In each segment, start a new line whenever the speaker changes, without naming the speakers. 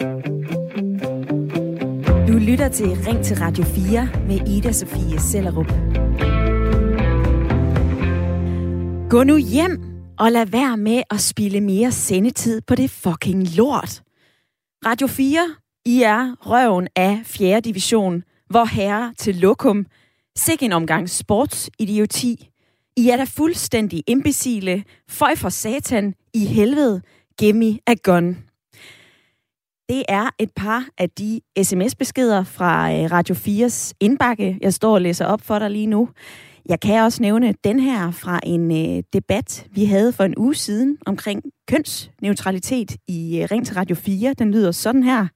Du lytter til Ring til Radio 4 med Ida Sofie Sellerup. Gå nu hjem og lad være med at spille mere sendetid på det fucking lort. Radio 4, I er røven af 4. division, hvor herre til lokum. Sikke en omgang sportsidioti. I er da fuldstændig imbecile. Føj for satan i helvede. Gimme a gun. Det er et par af de sms-beskeder fra øh, Radio 4's indbakke, jeg står og læser op for dig lige nu. Jeg kan også nævne den her fra en øh, debat, vi havde for en uge siden omkring kønsneutralitet i øh, Ring til Radio 4. Den lyder sådan her.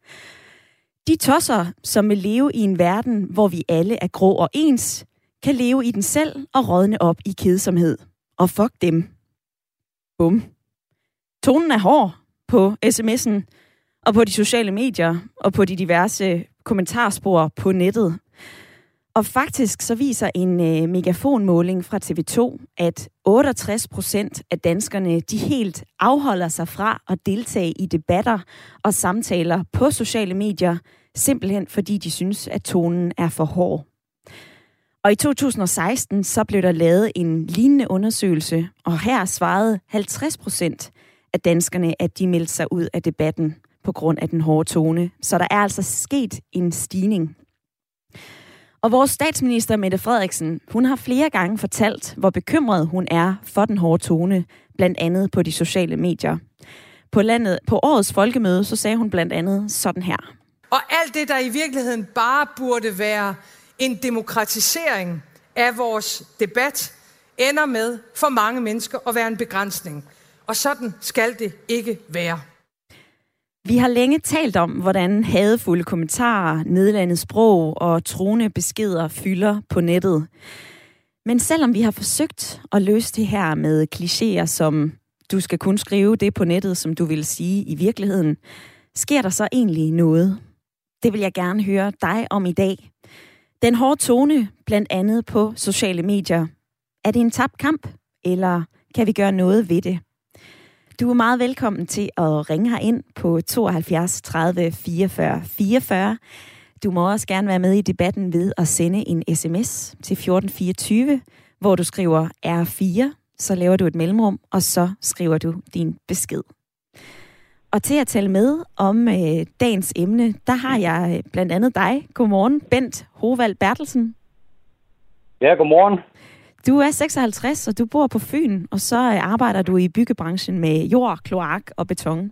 De tosser, som vil leve i en verden, hvor vi alle er grå og ens, kan leve i den selv og rådne op i kedsomhed. Og fuck dem. Bum. Tonen er hård på sms'en, og på de sociale medier, og på de diverse kommentarspor på nettet. Og faktisk så viser en øh, megafonmåling fra TV2, at 68 procent af danskerne, de helt afholder sig fra at deltage i debatter og samtaler på sociale medier, simpelthen fordi de synes, at tonen er for hård. Og i 2016 så blev der lavet en lignende undersøgelse, og her svarede 50 procent af danskerne, at de meldte sig ud af debatten på grund af den hårde tone. Så der er altså sket en stigning. Og vores statsminister Mette Frederiksen, hun har flere gange fortalt, hvor bekymret hun er for den hårde tone, blandt andet på de sociale medier. På, landet, på årets folkemøde, så sagde hun blandt andet sådan her.
Og alt det, der i virkeligheden bare burde være en demokratisering af vores debat, ender med for mange mennesker at være en begrænsning. Og sådan skal det ikke være.
Vi har længe talt om, hvordan hadefulde kommentarer, nedlandet sprog og troende beskeder fylder på nettet. Men selvom vi har forsøgt at løse det her med klichéer som du skal kun skrive det på nettet, som du vil sige i virkeligheden, sker der så egentlig noget? Det vil jeg gerne høre dig om i dag. Den hårde tone, blandt andet på sociale medier. Er det en tabt kamp, eller kan vi gøre noget ved det? Du er meget velkommen til at ringe her ind på 72 30 44 44. Du må også gerne være med i debatten ved at sende en sms til 1424, hvor du skriver R4, så laver du et mellemrum, og så skriver du din besked. Og til at tale med om øh, dagens emne, der har jeg øh, blandt andet dig. Godmorgen, Bent Hovald Bertelsen.
Ja, godmorgen.
Du er 56, og du bor på Fyn, og så øh, arbejder du i byggebranchen med jord, kloak og beton.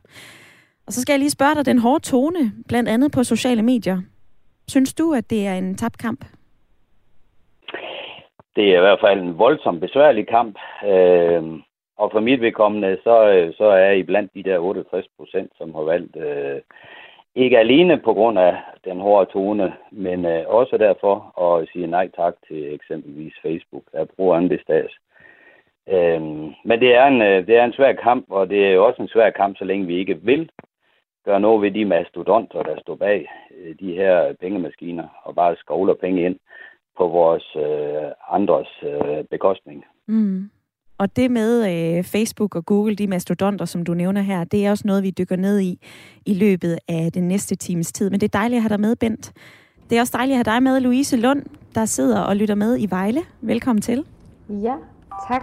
Og så skal jeg lige spørge dig, den hårde tone, blandt andet på sociale medier. Synes du, at det er en tabt kamp?
Det er i hvert fald en voldsom besværlig kamp. Øh, og for mit vedkommende, så, øh, så er I blandt de der 68 procent, som har valgt øh, ikke alene på grund af den hårde tone, men øh, også derfor at sige nej tak til eksempelvis Facebook. Jeg bruger andet stads. Øhm, men det er, en, øh, det er en svær kamp, og det er jo også en svær kamp, så længe vi ikke vil gøre noget ved de mastodonter, der står bag øh, de her pengemaskiner, og bare skovler penge ind på vores øh, andres øh, bekostning.
Mm. Og det med øh, Facebook og Google, de mastodonter, som du nævner her, det er også noget, vi dykker ned i i løbet af den næste times tid. Men det er dejligt at have dig med, Bent. Det er også dejligt at have dig med, Louise Lund, der sidder og lytter med i Vejle. Velkommen til.
Ja, tak.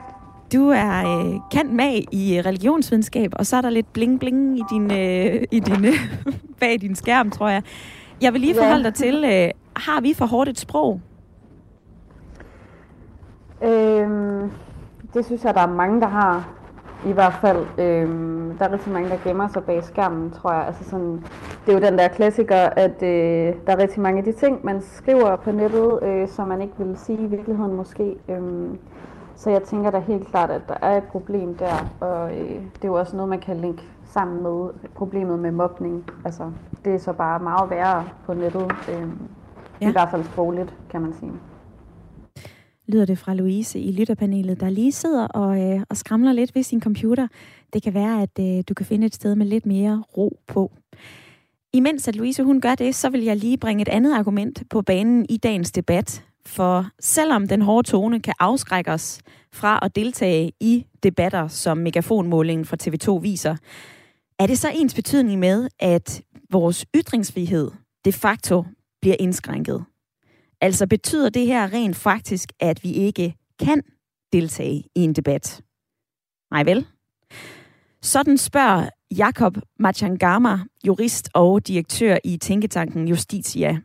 Du er øh, kendt med i religionsvidenskab, og så er der lidt bling-bling i din, øh, i din, øh, bag din skærm, tror jeg. Jeg vil lige forholde dig til, øh, har vi for hårdt et sprog?
Øhm, det synes jeg, der er mange, der har. I hvert fald. Øhm, der er rigtig mange, der gemmer sig bag skærmen, tror jeg. Altså sådan, det er jo den der klassiker, at øh, der er rigtig mange af de ting, man skriver på nettet, øh, som man ikke vil sige i virkeligheden måske. Øhm, så jeg tænker da helt klart, at der er et problem der, og øh, det er jo også noget, man kan linke sammen med problemet med mobning. Altså, det er så bare meget værre på nettet, øh, ja. i hvert fald sprogligt, kan man sige
lyder det fra Louise i lytterpanelet, der lige sidder og, øh, og skramler lidt ved sin computer. Det kan være, at øh, du kan finde et sted med lidt mere ro på. Imens at Louise hun gør det, så vil jeg lige bringe et andet argument på banen i dagens debat. For selvom den hårde tone kan afskrække os fra at deltage i debatter, som megafonmålingen fra TV2 viser, er det så ens betydning med, at vores ytringsfrihed de facto bliver indskrænket. Altså betyder det her rent faktisk, at vi ikke kan deltage i en debat? Nej vel? Sådan spørger Jakob Machangama, jurist og direktør i Tænketanken Justitia.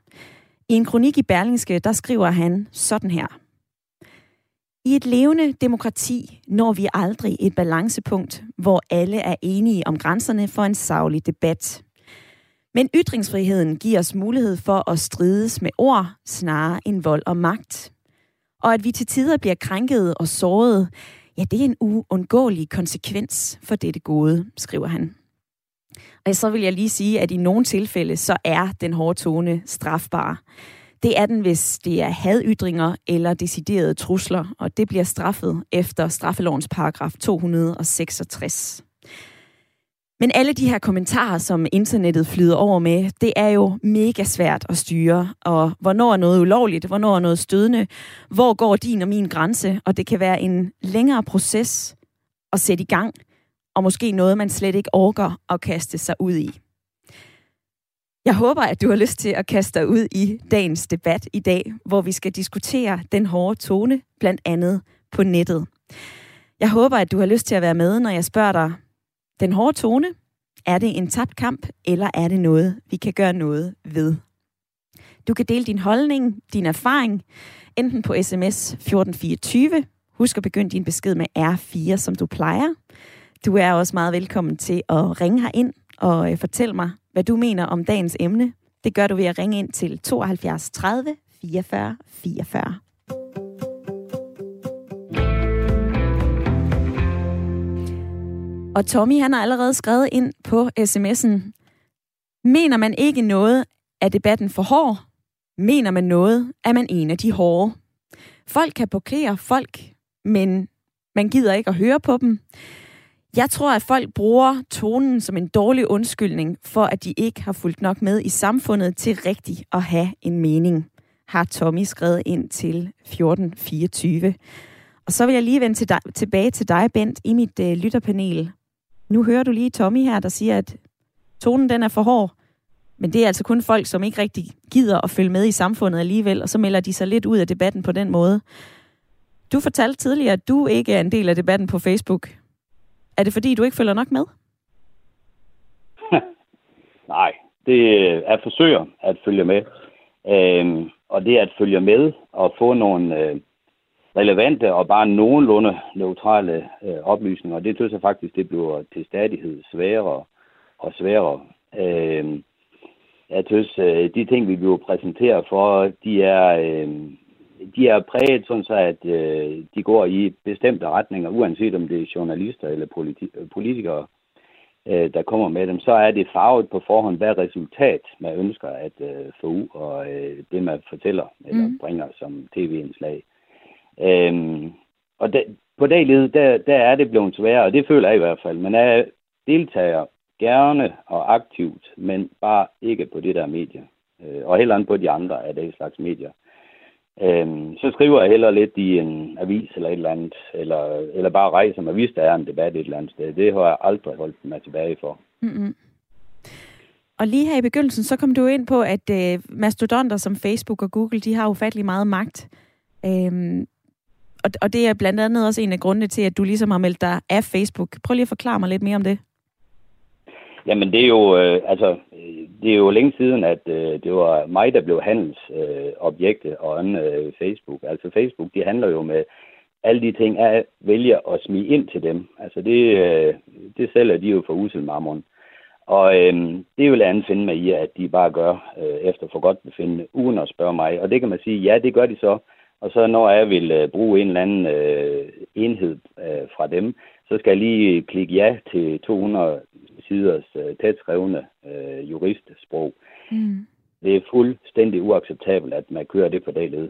I en kronik i Berlingske, der skriver han sådan her. I et levende demokrati når vi aldrig et balancepunkt, hvor alle er enige om grænserne for en savlig debat. Men ytringsfriheden giver os mulighed for at strides med ord snarere end vold og magt. Og at vi til tider bliver krænket og såret, ja, det er en uundgåelig konsekvens for dette gode, skriver han. Og så vil jeg lige sige, at i nogle tilfælde, så er den hårde tone strafbar. Det er den, hvis det er hadytringer eller deciderede trusler, og det bliver straffet efter straffelovens paragraf 266. Men alle de her kommentarer, som internettet flyder over med, det er jo mega svært at styre. Og hvornår er noget ulovligt? Hvornår er noget stødende? Hvor går din og min grænse? Og det kan være en længere proces at sætte i gang, og måske noget, man slet ikke orker at kaste sig ud i. Jeg håber, at du har lyst til at kaste dig ud i dagens debat i dag, hvor vi skal diskutere den hårde tone, blandt andet på nettet. Jeg håber, at du har lyst til at være med, når jeg spørger dig, den hårde tone, er det en tabt kamp, eller er det noget, vi kan gøre noget ved? Du kan dele din holdning, din erfaring, enten på sms 1424. Husk at begynde din besked med R4, som du plejer. Du er også meget velkommen til at ringe her ind og øh, fortælle mig, hvad du mener om dagens emne. Det gør du ved at ringe ind til 72 30 44 44. Og Tommy han har allerede skrevet ind på sms'en. Mener man ikke noget, er debatten for hård? Mener man noget, er man en af de hårde? Folk kan blokere folk, men man gider ikke at høre på dem. Jeg tror, at folk bruger tonen som en dårlig undskyldning for, at de ikke har fulgt nok med i samfundet til rigtigt at have en mening, har Tommy skrevet ind til 1424. Og så vil jeg lige vende til dig, tilbage til dig, Bent, i mit øh, lytterpanel. Nu hører du lige Tommy her, der siger, at tonen den er for hård. Men det er altså kun folk, som ikke rigtig gider at følge med i samfundet alligevel, og så melder de sig lidt ud af debatten på den måde. Du fortalte tidligere, at du ikke er en del af debatten på Facebook. Er det fordi, du ikke følger nok med?
Nej, det er at forsøge at følge med. Øhm, og det er at følge med og få nogle øh, relevante og bare nogenlunde neutrale øh, oplysninger. Det synes jeg faktisk, det bliver til stadighed sværere og sværere. Øh, jeg synes, øh, de ting, vi bliver præsenteret for, de er, øh, de er præget sådan så, at øh, de går i bestemte retninger, uanset om det er journalister eller politi- politikere, øh, der kommer med dem, så er det farvet på forhånd, hvad resultat man ønsker at øh, få ud, og øh, det man fortæller eller mm. bringer som tv-indslag. Øhm, og de, på det der, der er det blevet sværere, og det føler jeg i hvert fald. Man er deltager gerne og aktivt, men bare ikke på det der medie. Øh, og heller ikke på de andre af den slags medier. Øhm, så skriver jeg heller lidt i en avis eller et eller andet, eller, eller bare rejser mig, hvis der er en debat et eller andet sted. Det har jeg aldrig holdt mig tilbage for. Mm-hmm.
Og lige her i begyndelsen, så kom du ind på, at øh, mastodonter som Facebook og Google, de har ufattelig meget magt. Øhm, og, og det er blandt andet også en af grundene til, at du ligesom har meldt dig af Facebook. Prøv lige at forklare mig lidt mere om det.
Jamen det er jo, øh, altså, det er jo længe siden, at øh, det var mig, der blev handelsobjektet øh, og en øh, Facebook. Altså Facebook, de handler jo med alle de ting, jeg vælger at smide ind til dem. Altså det, øh, det sælger de jo for uselmarmoren. Og øh, det vil jeg andet finde mig i, at de bare gør øh, efter for godt befindende, uden at spørge mig. Og det kan man sige, ja, det gør de så. Og så når jeg vil øh, bruge en eller anden øh, enhed øh, fra dem, så skal jeg lige klikke ja til 200 siders øh, tæt skrevne øh, juristsprog. Mm. Det er fuldstændig uacceptabelt, at man kører det på det led.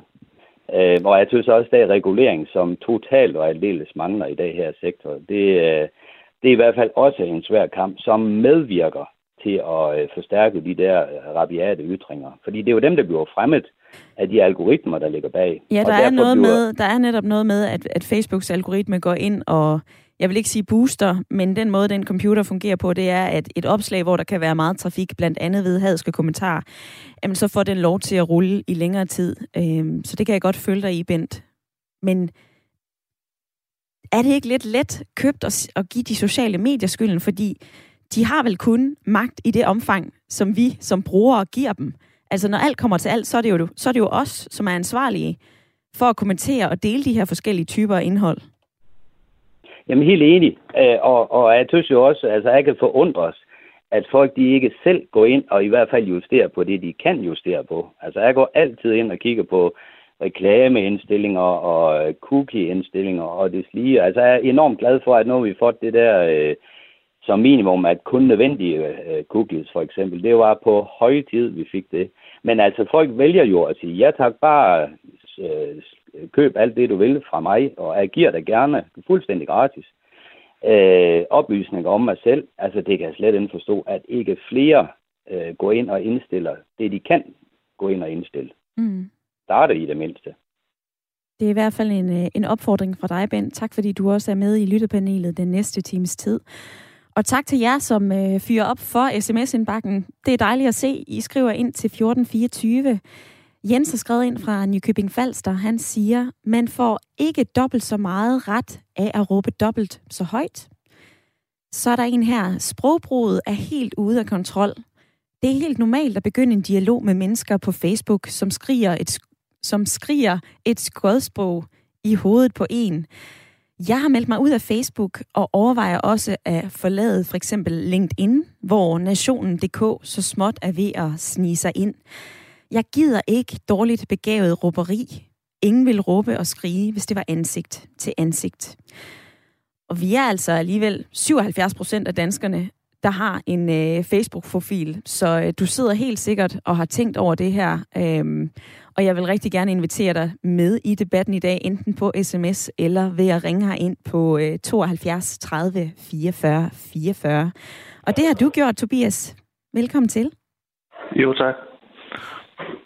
Øh, og jeg synes også, at der er regulering, som totalt og aldeles mangler i dag her sektor. Det, øh, det er i hvert fald også en svær kamp, som medvirker til at øh, forstærke de der øh, rabiate ytringer. Fordi det er jo dem, der bliver fremmet af de algoritmer, der ligger bag.
Ja, der er, noget bliver... med, der er netop noget med, at, at Facebooks algoritme går ind og jeg vil ikke sige booster, men den måde, den computer fungerer på, det er, at et opslag, hvor der kan være meget trafik, blandt andet ved hadske kommentarer, jamen så får den lov til at rulle i længere tid. Øhm, så det kan jeg godt følge dig i, Bent. Men er det ikke lidt let købt at, at give de sociale medier skylden, fordi de har vel kun magt i det omfang, som vi som brugere giver dem. Altså når alt kommer til alt, så er det jo, så er det jo os, som er ansvarlige for at kommentere og dele de her forskellige typer af indhold.
Jamen helt enig. Øh, og, og jeg synes jo også, altså jeg kan forundres, at folk de ikke selv går ind og i hvert fald justerer på det, de kan justere på. Altså jeg går altid ind og kigger på reklameindstillinger og øh, cookie-indstillinger og det lige. Altså jeg er enormt glad for, at nu har vi fået det der øh, som minimum, at kun nødvendige øh, cookies for eksempel. Det var på høje tid, vi fik det. Men altså folk vælger jo at sige, ja tak, bare øh, køb alt det, du vil fra mig, og jeg giver dig gerne fuldstændig gratis øh, oplysninger om mig selv. Altså det kan jeg slet ikke forstå, at ikke flere øh, går ind og indstiller det, de kan gå ind og indstille. Mm. Starte i det mindste.
Det er i hvert fald en, øh, en opfordring fra dig, Ben. Tak fordi du også er med i lyttepanelet den næste times tid. Og tak til jer, som øh, fyrer op for sms-indbakken. Det er dejligt at se. I skriver ind til 1424. Jens har skrevet ind fra Nykøbing Falster. Han siger, man får ikke dobbelt så meget ret af at råbe dobbelt så højt. Så er der en her. Sprogbruget er helt ude af kontrol. Det er helt normalt at begynde en dialog med mennesker på Facebook, som skriger et, som skriger et skodsprog i hovedet på en. Jeg har meldt mig ud af Facebook og overvejer også at forlade for eksempel LinkedIn, hvor nationen.dk så småt er ved at snige sig ind. Jeg gider ikke dårligt begavet råberi. Ingen vil råbe og skrige, hvis det var ansigt til ansigt. Og vi er altså alligevel 77 procent af danskerne, der har en øh, Facebook-profil. Så øh, du sidder helt sikkert og har tænkt over det her. Øh, og jeg vil rigtig gerne invitere dig med i debatten i dag, enten på sms eller ved at ringe her ind på øh, 72 30 44 44. Og det har du gjort, Tobias. Velkommen til.
Jo, tak.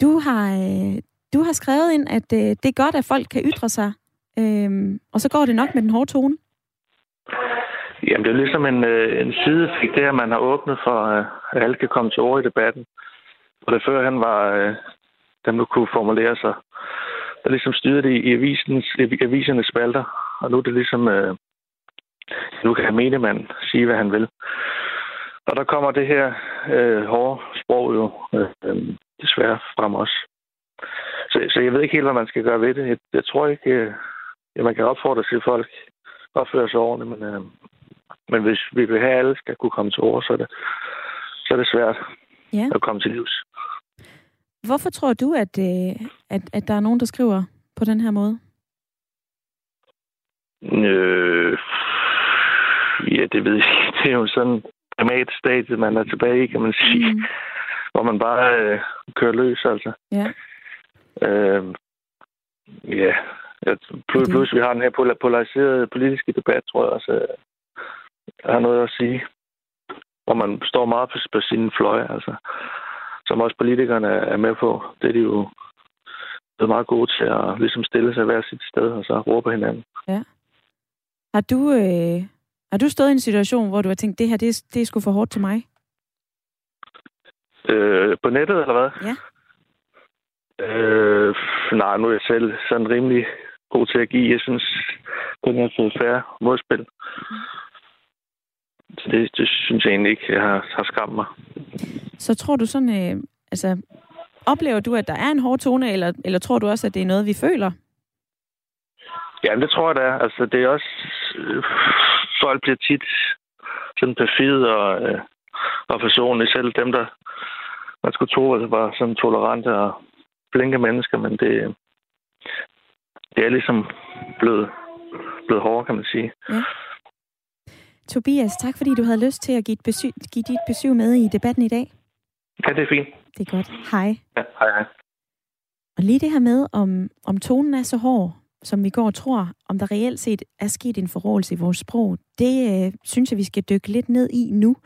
Du har, øh, du har skrevet ind, at øh, det er godt, at folk kan ytre sig, øh, og så går det nok med den hårde tone.
Jamen, det er ligesom en, øh, en sidefik, det her, man har åbnet for, at alle kan komme til ord i debatten. Og det før han var øh, der kunne formulere sig, der ligesom styrede det i, avisens, i avisernes spalter. Og nu er det ligesom, øh, nu kan mene man sige, hvad han vil. Og der kommer det her øh, hårde sprog jo øh, desværre frem også. Så, så jeg ved ikke helt, hvad man skal gøre ved det. Jeg, jeg tror ikke, øh, at man kan opfordre til, at folk opfører sig ordentligt, men, øh, men hvis vi vil have, at alle skal kunne komme til ord, så er det, så er det svært ja. at komme til livs.
Hvorfor tror du, at, øh, at, at der er nogen, der skriver på den her måde?
Øh, ja, det ved jeg ikke. Det er jo sådan primat stadie, man er tilbage i, kan man sige. Mm. Hvor man bare øh, kører løs, altså.
Ja.
Øh, ja. Plus, plus, vi har den her polariserede politiske debat, tror jeg også, jeg har noget at sige. Hvor man står meget på, på sine fløje, altså som også politikerne er med på. Det er de jo er meget gode til at ligesom stille sig hver sit sted, og så råbe hinanden.
Ja. Har du, øh, har du stået i en situation, hvor du har tænkt, det her, det er, det er sgu for hårdt til mig?
Øh, på nettet, eller hvad?
Ja.
Øh, nej, nu er jeg selv sådan rimelig god til at give. Jeg synes, den har fået færre modspil. Mm. Så det, det synes jeg egentlig ikke, jeg har, har skræmt mig.
Så tror du sådan, øh, altså, oplever du, at der er en hård tone, eller, eller tror du også, at det er noget, vi føler?
Ja, det tror jeg, det er. Altså, det er også... Øh, folk bliver tit sådan perfid og, øh, og personlige. Selv dem, der man skulle tro, at det var sådan tolerante og blinke mennesker, men det, det er ligesom blevet, blevet hårdere, kan man sige. Ja.
Tobias, tak fordi du havde lyst til at give, et besøg, give dit besøg med i debatten i dag.
Ja, det er fint.
Det er godt. Hej.
Ja, hej, hej.
Og lige det her med, om, om tonen er så hård, som vi går og tror, om der reelt set er sket en forrådelse i vores sprog, det øh, synes jeg, vi skal dykke lidt ned i nu.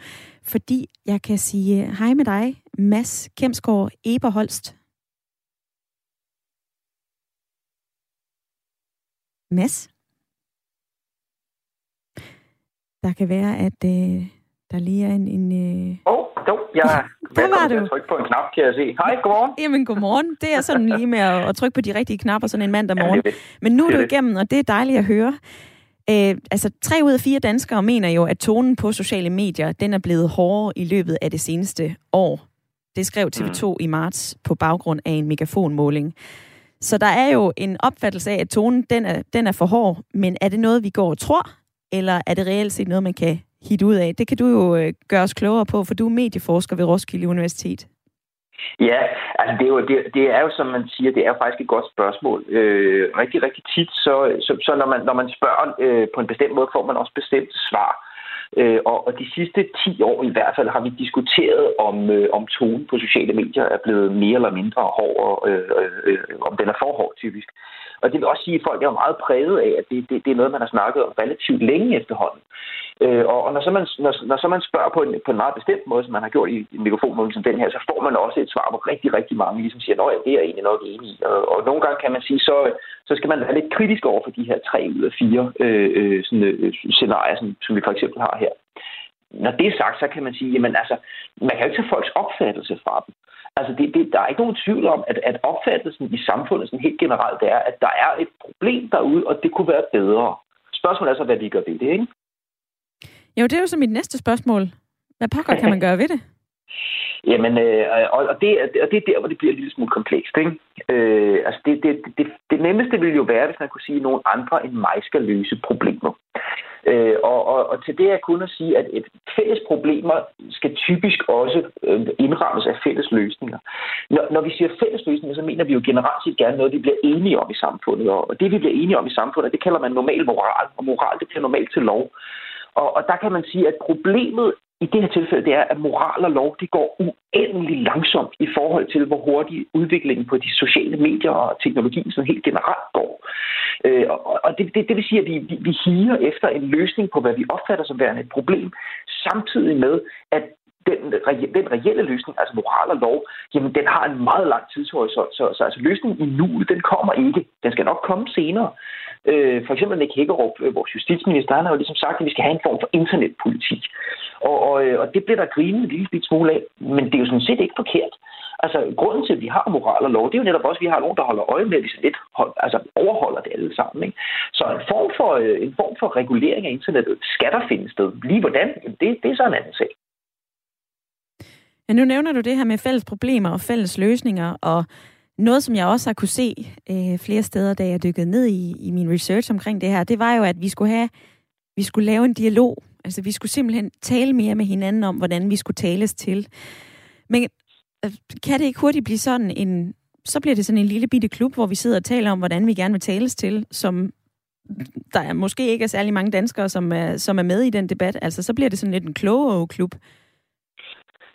Fordi jeg kan sige øh, hej med dig, Mads Kemsgaard Eberholst. Mads? Der kan være, at øh, der lige er en... en
øh... oh, jo, jeg
der var du.
trykke på en knap, kan jeg se. Hej, godmorgen.
Jamen, godmorgen. Det er sådan lige med at, at trykke på de rigtige knapper sådan en mandag morgen. Ja, Men nu er du igennem, og det er dejligt at høre. Øh, altså, tre ud af fire danskere mener jo, at tonen på sociale medier, den er blevet hårdere i løbet af det seneste år. Det skrev TV2 mm. i marts på baggrund af en megafonmåling. Så der er jo en opfattelse af, at tonen den er, den er for hård, men er det noget, vi går og tror, eller er det reelt set noget, man kan hit ud af? Det kan du jo øh, gøre os klogere på, for du er medieforsker ved Roskilde Universitet.
Ja, altså det er, jo, det, det er jo, som man siger, det er faktisk et godt spørgsmål. Øh, rigtig, rigtig tit, så, så, så når, man, når man spørger øh, på en bestemt måde, får man også bestemt svar. Øh, og, og de sidste 10 år i hvert fald har vi diskuteret, om, øh, om tonen på sociale medier er blevet mere eller mindre hård, og øh, øh, øh om den er for hård typisk. Og det vil også sige, at folk er meget præget af, at det, det, det er noget, man har snakket om relativt længe efterhånden. Øh, og når så, man, når, når så man spørger på en, på en meget bestemt måde, som man har gjort i en mikrofon som den her, så får man også et svar, hvor rigtig, rigtig mange ligesom siger, at det er jeg egentlig nok enig i. Og, og nogle gange kan man sige, så, så skal man være lidt kritisk over for de her tre ud af fire øh, øh sådan, øh, scenarier, som, som vi for eksempel har her. Når det er sagt, så kan man sige, jamen altså, man kan jo ikke tage folks opfattelse fra dem. Altså, det, det, der er ikke nogen tvivl om, at, at opfattelsen i samfundet sådan helt generelt det er, at der er et problem derude, og det kunne være bedre. Spørgsmålet er så, hvad vi gør ved det, ikke?
Jo, det er jo så mit næste spørgsmål. Hvad pokker kan man gøre ved det?
Jamen, øh, og, og, det, og det er der, hvor det bliver en lille smule komplekst. Ikke? Øh, altså det, det, det, det nemmeste ville jo være, hvis man kunne sige, at nogen andre end mig skal løse problemer. Øh, og, og, og til det er kun at sige, at et fælles problemer skal typisk også øh, indrammes af fælles løsninger. Når, når vi siger fælles løsninger, så mener vi jo generelt set gerne noget, vi bliver enige om i samfundet. Og det, vi bliver enige om i samfundet, det kalder man normal moral. Og moral, det bliver normalt til lov. Og, og der kan man sige, at problemet i det her tilfælde, det er, at moral og lov, det går uendelig langsomt i forhold til, hvor hurtigt udviklingen på de sociale medier og teknologien sådan helt generelt går. Øh, og det, det, det vil sige, at vi, vi, vi higer efter en løsning på, hvad vi opfatter som værende et problem, samtidig med, at den, den reelle løsning, altså moral og lov, jamen den har en meget lang tidshorisont. Så, så altså løsningen i nu, den kommer ikke. Den skal nok komme senere. Øh, for eksempel Nick Hækkerup, øh, vores justitsminister, han har jo ligesom sagt, at vi skal have en form for internetpolitik. Og, og, øh, og det bliver der grinet en lille smule af, men det er jo sådan set ikke forkert. Altså, grunden til, at vi har moral og lov, det er jo netop også, at vi har nogen, der holder øje med, at vi lidt hold, altså, overholder det alle sammen. Ikke? Så en form, for, øh, en form for regulering af internettet skal der finde sted. Lige hvordan, det, det er så en anden sag.
Men nu nævner du det her med fælles problemer og fælles løsninger, og noget, som jeg også har kunne se øh, flere steder, da jeg dykkede ned i, i min research omkring det her, det var jo, at vi skulle have, vi skulle lave en dialog. Altså, vi skulle simpelthen tale mere med hinanden om, hvordan vi skulle tales til. Men øh, kan det ikke hurtigt blive sådan en, så bliver det sådan en lille bitte klub, hvor vi sidder og taler om, hvordan vi gerne vil tales til, som der er måske ikke er særlig mange danskere, som er, som er med i den debat. Altså, så bliver det sådan lidt en klogere klub.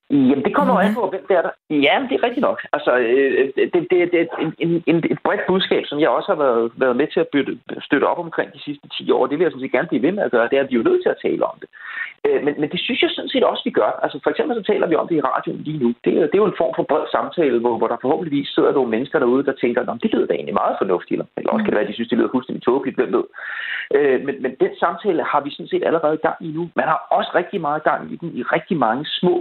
Jamen, det kommer okay. an på, hvem det er der. Ja, det er rigtigt nok. Altså, øh, det, det, det er en, en, en, et bredt budskab, som jeg også har været, været med til at bytte, støtte op omkring de sidste 10 år. Det vil jeg sådan set gerne blive ved med at gøre. Det er, at vi er jo nødt til at tale om det. Øh, men, men det synes jeg sådan set også, vi gør. Altså, for eksempel så taler vi om det i radioen lige nu. Det, det er jo en form for bred samtale, hvor, hvor der forhåbentligvis sidder nogle mennesker derude, der tænker, at det lyder da egentlig meget fornuftigt. Eller også kan det være, at de synes, det lyder fuldstændig tåbeligt. Hvem ved? Øh, men, men den samtale har vi sådan set allerede gang i nu. Man har også rigtig meget gang i den i rigtig mange små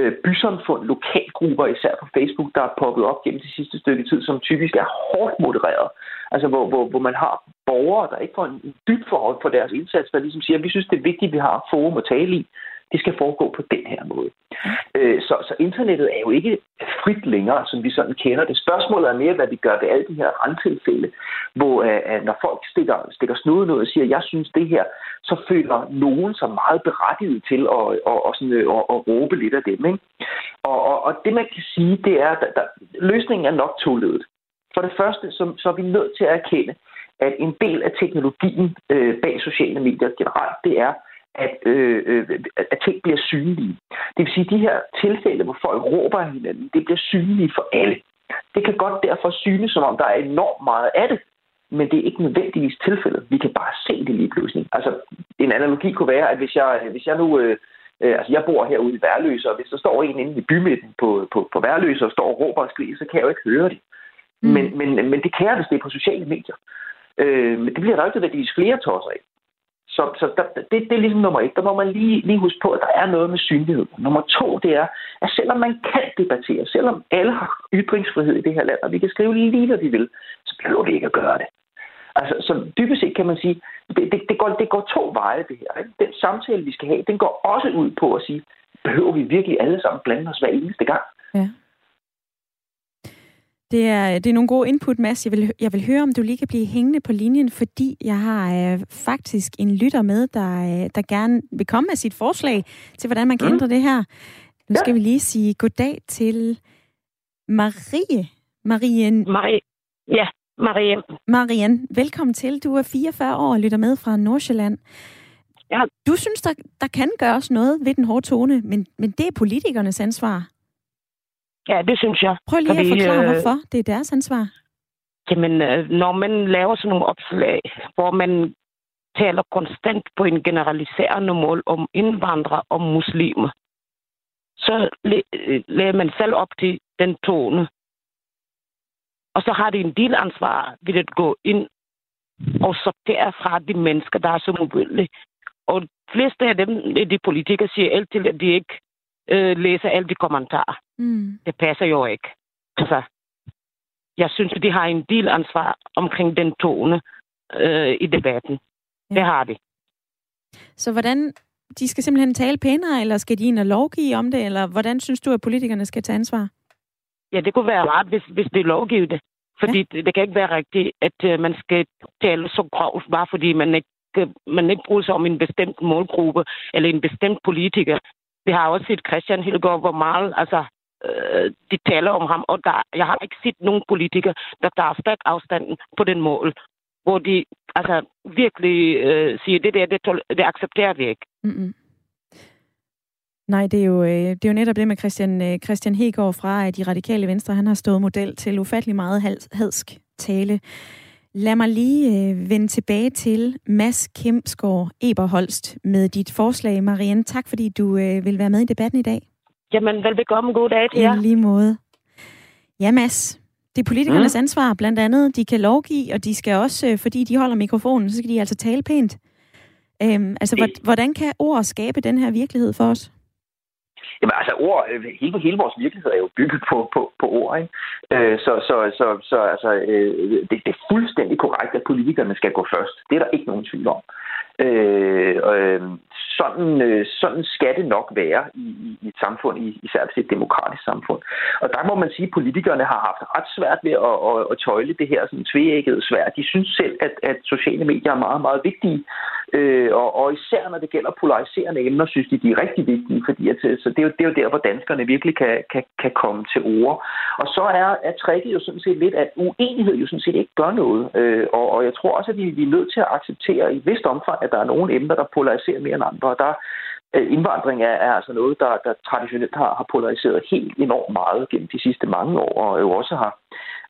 øh, bysamfund, lokalgrupper, især på Facebook, der er poppet op gennem det sidste stykke tid, som typisk er hårdt modereret. Altså hvor, hvor, hvor man har borgere, der ikke får en dyb forhold for deres indsats, der ligesom siger, at vi synes, det er vigtigt, at vi har forum at tale i. Det skal foregå på den her måde. Øh, så, så internettet er jo ikke frit længere, som vi sådan kender det. Spørgsmålet er mere, hvad vi gør ved alle de her randtilfælde, hvor øh, når folk stikker, stikker snuden ud og siger, jeg synes det her, så føler nogen sig meget berettiget til at, at, at, sådan, øh, at, at råbe lidt af dem. Ikke? Og, og, og det man kan sige, det er, at der, løsningen er nok toledet. For det første, så, så er vi nødt til at erkende, at en del af teknologien øh, bag sociale medier generelt, det er, at, øh, øh at ting bliver synlige. Det vil sige, at de her tilfælde, hvor folk råber af hinanden, det bliver synlige for alle. Det kan godt derfor synes, som om der er enormt meget af det, men det er ikke nødvendigvis tilfældet. Vi kan bare se det lige pludselig. Altså, en analogi kunne være, at hvis jeg, hvis jeg nu... Øh, øh, altså, jeg bor herude i Værløse, og hvis der står en inde i bymidten på, på, på Værløse og står og råber og skriger, så kan jeg jo ikke høre det. Mm. Men, men, men det kan jeg, hvis det er på sociale medier. Øh, men det bliver der ikke nødvendigvis flere tosser af. Så, så der, det, det er ligesom nummer et. Der må man lige, lige huske på, at der er noget med synlighed. Nummer to, det er, at selvom man kan debattere, selvom alle har ytringsfrihed i det her land, og vi kan skrive lige, hvad vi vil, så behøver vi ikke at gøre det. Altså, så dybest set kan man sige, det, det, det, går, det går to veje, det her. Ikke? Den samtale, vi skal have, den går også ud på at sige, behøver vi virkelig alle sammen blande os hver eneste gang?
Ja. Det er, det er nogle gode input, Mads. Jeg vil, jeg vil høre, om du lige kan blive hængende på linjen, fordi jeg har øh, faktisk en lytter med, der, øh, der gerne vil komme med sit forslag til, hvordan man kan mm. ændre det her. Nu skal ja. vi lige sige goddag til Marie. Marien.
Marie. Ja, Marien.
Marien, velkommen til. Du er 44 år og lytter med fra Nordsjælland. Ja. Du synes, der, der kan gøres noget ved den hårde tone, men, men det er politikernes ansvar.
Ja, det synes jeg.
Prøv lige Fordi, at forklare, øh, hvorfor det er deres ansvar.
Jamen, øh, når man laver sådan nogle opslag, hvor man taler konstant på en generaliserende mål om indvandrere og muslimer, så øh, lader man selv op til den tone. Og så har det en del ansvar ved at gå ind og sortere fra de mennesker, der er så mobile. Og de fleste af dem, de politikere, siger altid, at de ikke øh, læser alle de kommentarer. Mm. Det passer jo ikke. Altså, jeg synes, de har en del ansvar omkring den tone øh, i debatten. Ja. Det har de.
Så hvordan, de skal simpelthen tale pænere, eller skal de ind og lovgive om det, eller hvordan synes du, at politikerne skal tage ansvar?
Ja, det kunne være rart, hvis, hvis det lovgiver det. Fordi ja. det, det kan ikke være rigtigt, at uh, man skal tale så grovt, bare fordi man ikke, uh, man ikke bruger sig om en bestemt målgruppe eller en bestemt politiker. Vi har også set Christian Hildegård, hvor meget altså, øh, de taler om ham, og der, jeg har ikke set nogen politikere, der tager stærk afstanden på den mål, hvor de altså, virkelig øh, siger, det der, det, det accepterer vi ikke. Mm-hmm.
Nej, det er, jo, øh, det er jo netop det med Christian, øh, Christian Hegård fra De Radikale Venstre. Han har stået model til ufattelig meget hadsk tale. Lad mig lige øh, vende tilbage til Mads Kempsgaard Eberholst med dit forslag. Marianne, tak fordi du øh, vil være med i debatten i dag.
Jamen, velbekomme. God dag til jer.
I lige måde. Ja, Mads. Det er politikernes mm. ansvar, blandt andet. De kan lovgive, og de skal også, øh, fordi de holder mikrofonen, så skal de altså tale pænt. Øhm, altså, hvordan kan ord skabe den her virkelighed for os?
Jamen altså ord, øh, hele, hele vores virkelighed er jo bygget på, på, på ord, ikke? Øh, så, så, så, så altså, øh, det, det er fuldstændig korrekt, at politikerne skal gå først. Det er der ikke nogen tvivl om. Øh, øh, sådan, øh, sådan skal det nok være i, i i et samfund, i, især et demokratisk samfund. Og der må man sige, at politikerne har haft ret svært ved at, at, at tøjle det her sådan tveægget svært. De synes selv, at, at sociale medier er meget, meget vigtige. Øh, og, og især når det gælder polariserende emner, synes de, de er rigtig vigtige. Fordi at, så det, er jo, det er jo der, hvor danskerne virkelig kan, kan, kan komme til ord. Og så er, er tricket jo sådan set lidt, at uenighed jo sådan set ikke gør noget. Øh, og, og jeg tror også, at vi, vi er nødt til at acceptere i et vist omfang, at der er nogle emner, der polariserer mere end andre. Og der øh, indvandring er, er altså noget, der, der traditionelt har, har polariseret helt enormt meget gennem de sidste mange år, og jo også har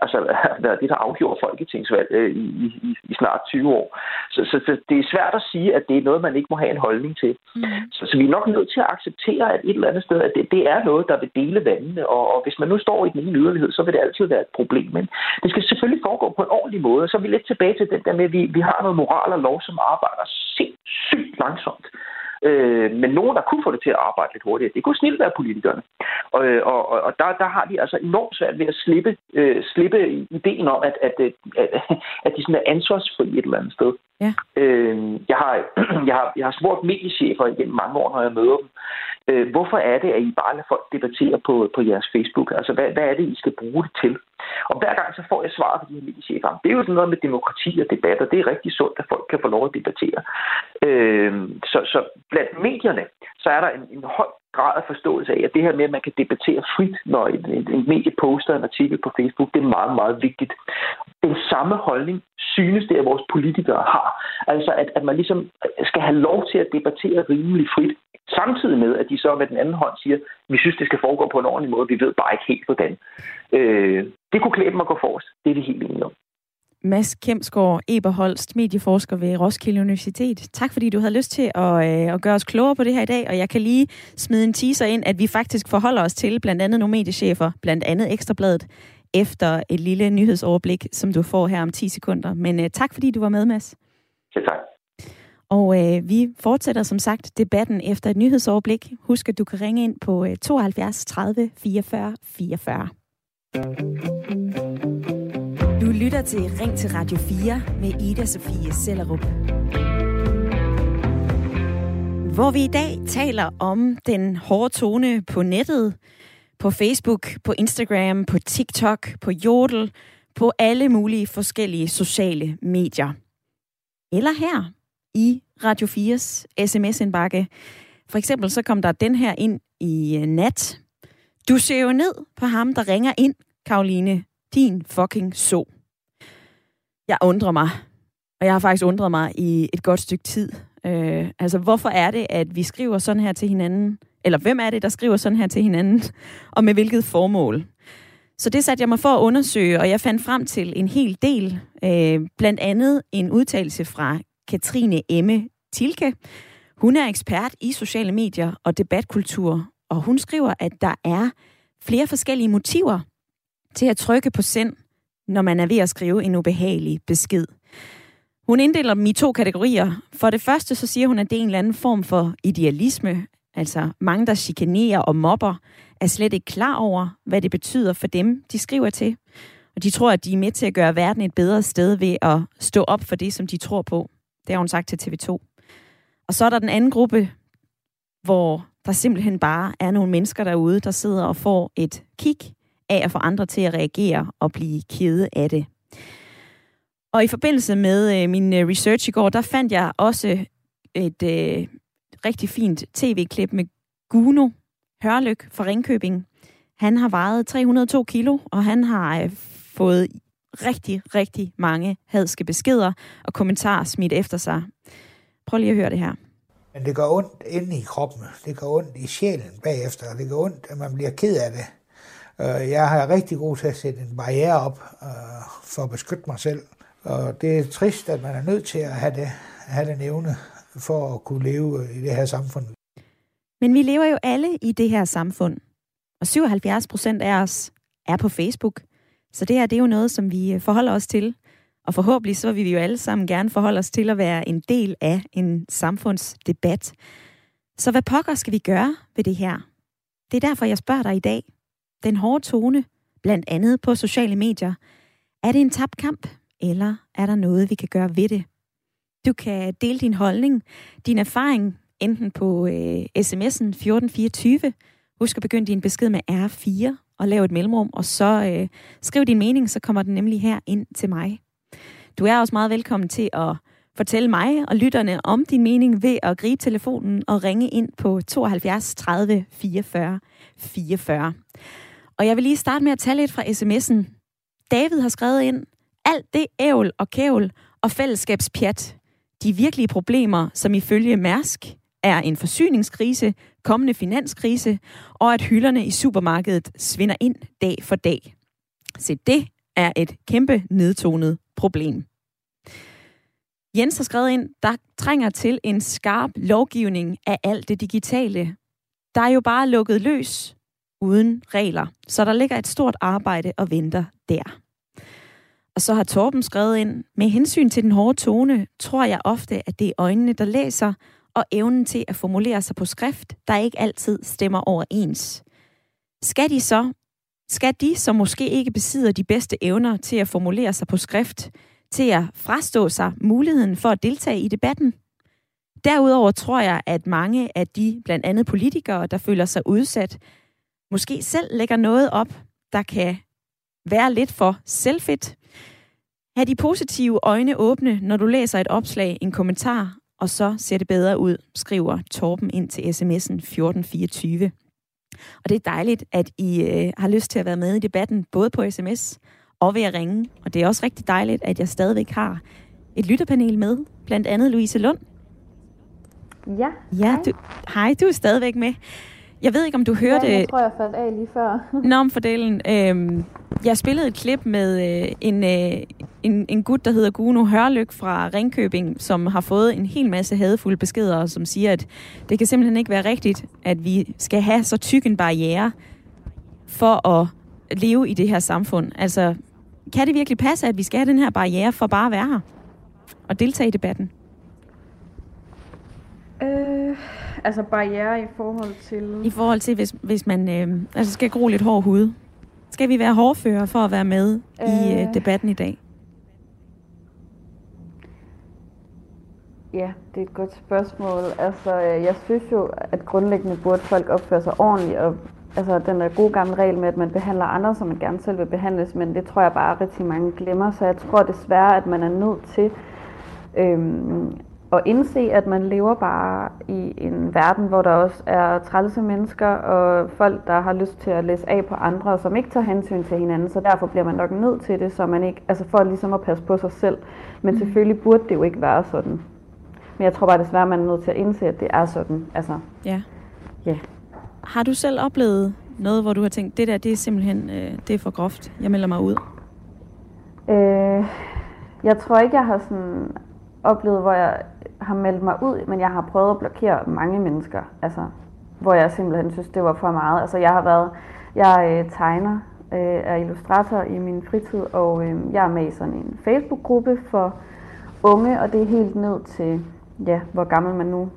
altså, været det, der afgjorde folketingsvalg øh, i, i, i snart 20 år. Så, så, så det er svært at sige, at det er noget, man ikke må have en holdning til. Mm. Så, så vi er nok nødt til at acceptere, at et eller andet sted, at det, det er noget, der vil dele vandene, og, og hvis man nu står i den ene yderlighed, så vil det altid være et problem. Men det skal selvfølgelig foregå på en ordentlig måde, så er vi lidt tilbage til den der med, at vi, vi har noget moral og lov, som arbejder sindssygt langsomt. Øh, men nogen, der kunne få det til at arbejde lidt hurtigere, det kunne snilt være politikerne. Og, og, og der, der har de altså enormt svært ved at slippe, øh, slippe ideen om, at, at, at, at de sådan er ansvarsfri et eller andet sted. Ja. Øh, jeg, har, jeg, har, jeg har spurgt mediechefer igennem mange år, når jeg møder dem, øh, hvorfor er det, at I bare lader folk debattere på, på jeres Facebook? Altså, hvad, hvad er det, I skal bruge det til? Og hver gang så får jeg svar fra de her mediechefer. Det er jo sådan noget med demokrati og debatter. Det er rigtig sundt, at folk kan få lov at debattere. Øh, så, så blandt medierne, så er der en, en høj grad af forståelse af, at det her med, at man kan debattere frit, når en, en, en medie poster en artikel på Facebook, det er meget, meget vigtigt. Den samme holdning synes det, at vores politikere har. Altså, at, at man ligesom skal have lov til at debattere rimelig frit, samtidig med, at de så med den anden hånd siger, vi synes, det skal foregå på en ordentlig måde, vi ved bare ikke helt hvordan. Øh, det kunne klæde dem at gå forrest. Det er vi helt enige om.
Mads Kemsgaard Eberholst, medieforsker ved Roskilde Universitet. Tak fordi du havde lyst til at, øh, at gøre os klogere på det her i dag, og jeg kan lige smide en teaser ind, at vi faktisk forholder os til blandt andet nogle mediechefer, blandt andet Ekstrabladet, efter et lille nyhedsoverblik, som du får her om 10 sekunder. Men uh, tak fordi du var med, Mads.
Ja, tak.
Og øh, vi fortsætter som sagt debatten efter et nyhedsoverblik. Husk, at du kan ringe ind på øh, 72 30 44 44. Du lytter til Ring til Radio 4 med Ida Sofie Sellerup. Hvor vi i dag taler om den hårde tone på nettet, på Facebook, på Instagram, på TikTok, på Jodel, på alle mulige forskellige sociale medier. Eller her i Radio 4's sms-indbakke. For eksempel så kom der den her ind i øh, nat. Du ser jo ned på ham, der ringer ind, Karoline. Din fucking så. Jeg undrer mig. Og jeg har faktisk undret mig i et godt stykke tid. Øh, altså, hvorfor er det, at vi skriver sådan her til hinanden? Eller hvem er det, der skriver sådan her til hinanden? Og med hvilket formål? Så det satte jeg mig for at undersøge, og jeg fandt frem til en hel del. Øh, blandt andet en udtalelse fra Katrine Emme Tilke. Hun er ekspert i sociale medier og debatkultur, og hun skriver, at der er flere forskellige motiver til at trykke på send, når man er ved at skrive en ubehagelig besked. Hun inddeler dem i to kategorier. For det første så siger hun, at det er en eller anden form for idealisme, altså mange, der chikanerer og mobber, er slet ikke klar over, hvad det betyder for dem, de skriver til. Og de tror, at de er med til at gøre verden et bedre sted ved at stå op for det, som de tror på. Det har hun sagt til TV2. Og så er der den anden gruppe, hvor der simpelthen bare er nogle mennesker derude, der sidder og får et kig af at få andre til at reagere og blive kede af det. Og i forbindelse med øh, min øh, research i går, der fandt jeg også et øh, rigtig fint tv-klip med Guno Hørlyk fra Ringkøbing. Han har vejet 302 kilo, og han har øh, fået rigtig, rigtig mange hadske beskeder og kommentarer smidt efter sig. Prøv lige at høre det her.
Men det gør ondt inde i kroppen. Det gør ondt i sjælen bagefter. og Det gør ondt, at man bliver ked af det. Øh, jeg har rigtig god til at sætte en barriere op øh, for at beskytte mig selv. Og det er trist, at man er nødt til at have det, have den evne for at kunne leve øh, i det her samfund.
Men vi lever jo alle i det her samfund. Og 77 procent af os er på Facebook. Så det her, det er jo noget, som vi forholder os til. Og forhåbentlig så vil vi jo alle sammen gerne forholde os til at være en del af en samfundsdebat. Så hvad pokker skal vi gøre ved det her? Det er derfor, jeg spørger dig i dag. Den hårde tone, blandt andet på sociale medier. Er det en tabt kamp, eller er der noget, vi kan gøre ved det? Du kan dele din holdning, din erfaring, enten på øh, sms'en 1424. Husk at begynde din besked med R4 og lave et mellemrum, og så øh, skriv din mening, så kommer den nemlig her ind til mig. Du er også meget velkommen til at fortælle mig og lytterne om din mening ved at gribe telefonen og ringe ind på 72 30 44 44. Og jeg vil lige starte med at tage lidt fra sms'en. David har skrevet ind, alt det ævl og kævl og fællesskabspjat, de virkelige problemer, som ifølge Mærsk er en forsyningskrise, kommende finanskrise, og at hylderne i supermarkedet svinder ind dag for dag. Så det er et kæmpe nedtonet problem. Jens har skrevet ind, der trænger til en skarp lovgivning af alt det digitale. Der er jo bare lukket løs uden regler, så der ligger et stort arbejde og venter der. Og så har Torben skrevet ind, med hensyn til den hårde tone, tror jeg ofte, at det er øjnene, der læser, og evnen til at formulere sig på skrift, der ikke altid stemmer overens. Skal de så, skal de, som måske ikke besidder de bedste evner til at formulere sig på skrift, til at frastå sig muligheden for at deltage i debatten? Derudover tror jeg, at mange af de, blandt andet politikere, der føler sig udsat, måske selv lægger noget op, der kan være lidt for selvfedt. Ha' de positive øjne åbne, når du læser et opslag, en kommentar og så ser det bedre ud, skriver Torben ind til sms'en 1424. Og det er dejligt, at I øh, har lyst til at være med i debatten, både på sms og ved at ringe. Og det er også rigtig dejligt, at jeg stadigvæk har et lytterpanel med, blandt andet Louise Lund.
Ja,
Ja, du, hej, du er stadigvæk med. Jeg ved ikke, om du hørte...
Ja, jeg tror, jeg faldt af lige før.
Nå, om fordelen. Øhm, jeg spillede et klip med øh, en, øh, en, en gut, der hedder Guno Hørlyk fra Ringkøbing, som har fået en hel masse hadefulde beskeder, som siger, at det kan simpelthen ikke være rigtigt, at vi skal have så tyk en barriere for at leve i det her samfund. Altså, kan det virkelig passe, at vi skal have den her barriere for bare at være her og deltage i debatten?
Altså barriere i forhold til...
I forhold til, hvis, hvis man øh, altså skal gro lidt hård hud. Skal vi være hårdfører for at være med øh... i øh, debatten i dag?
Ja, det er et godt spørgsmål. Altså, øh, jeg synes jo, at grundlæggende burde folk opføre sig ordentligt, og altså, den der gode gamle regel med, at man behandler andre, som man gerne selv vil behandles, men det tror jeg bare rigtig mange glemmer, så jeg tror desværre, at man er nødt til øhm, at indse, at man lever bare i en verden, hvor der også er trælse mennesker og folk, der har lyst til at læse af på andre, som ikke tager hensyn til hinanden, så derfor bliver man nok nødt til det, så man ikke, altså for ligesom at passe på sig selv. Men mm. selvfølgelig burde det jo ikke være sådan. Men jeg tror bare desværre, man er nødt til at indse, at det er sådan. Altså,
ja.
Ja.
Har du selv oplevet noget, hvor du har tænkt, det der, det er simpelthen øh, det er for groft. Jeg melder mig ud?
Øh, jeg tror ikke, jeg har sådan oplevet, hvor jeg har meldt mig ud, men jeg har prøvet at blokere mange mennesker. Altså, hvor jeg simpelthen synes, det var for meget. Altså, jeg har været, jeg øh, tegner, øh, er illustrator i min fritid, og øh, jeg er med i sådan en Facebook-gruppe for unge, og det er helt ned til ja, hvor gammel man nu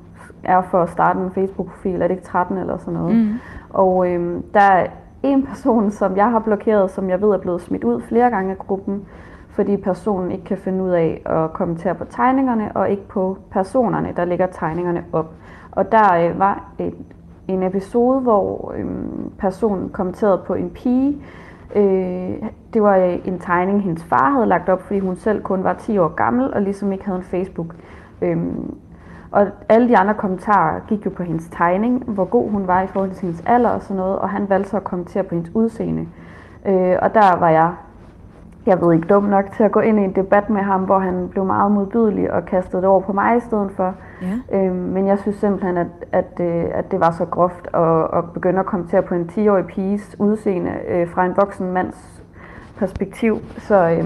er for at starte en Facebook-profil. Er det ikke 13 eller sådan noget? Mm. Og øhm, der er en person, som jeg har blokeret, som jeg ved er blevet smidt ud flere gange af gruppen, fordi personen ikke kan finde ud af at kommentere på tegningerne, og ikke på personerne, der lægger tegningerne op. Og der øh, var et, en episode, hvor øh, personen kommenterede på en pige. Øh, det var øh, en tegning, hendes far havde lagt op, fordi hun selv kun var 10 år gammel, og ligesom ikke havde en Facebook. Øh, og alle de andre kommentarer gik jo på hendes tegning, hvor god hun var i forhold til hendes alder og sådan noget, og han valgte så at kommentere på hendes udseende. Øh, og der var jeg, jeg ved ikke, dum nok til at gå ind i en debat med ham, hvor han blev meget modbydelig og kastede det over på mig i stedet for. Ja. Øh, men jeg synes simpelthen, at, at, øh, at det var så groft at, at begynde at kommentere på en 10-årig piges udseende øh, fra en voksen mands perspektiv. Så, øh,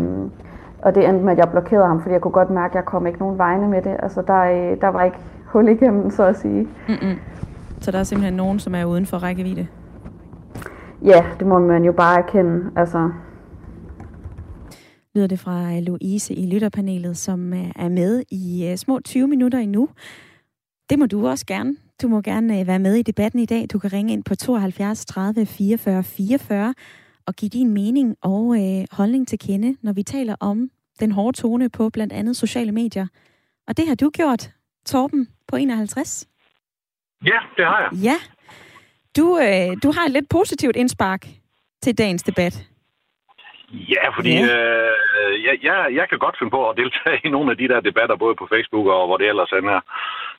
og det endte med, at jeg blokerede ham, fordi jeg kunne godt mærke, at jeg kom ikke nogen vegne med det. Altså, der, øh, der var ikke hul igennem, så at sige.
Mm-mm. Så der er simpelthen nogen, som er uden for rækkevidde?
Ja, det må man jo bare erkende. Altså.
Lyder det fra Louise i lytterpanelet, som øh, er med i uh, små 20 minutter endnu. Det må du også gerne. Du må gerne uh, være med i debatten i dag. Du kan ringe ind på 72 30 44 44 og give din mening og uh, holdning til kende, når vi taler om den hårde tone på blandt andet sociale medier. Og det har du gjort, Torben på 51.
Ja, det har jeg.
Ja. Du, øh, du har et lidt positivt indspark til dagens debat.
Ja, fordi ja. Øh, jeg, jeg, jeg kan godt finde på at deltage i nogle af de der debatter, både på Facebook og hvor det ellers er.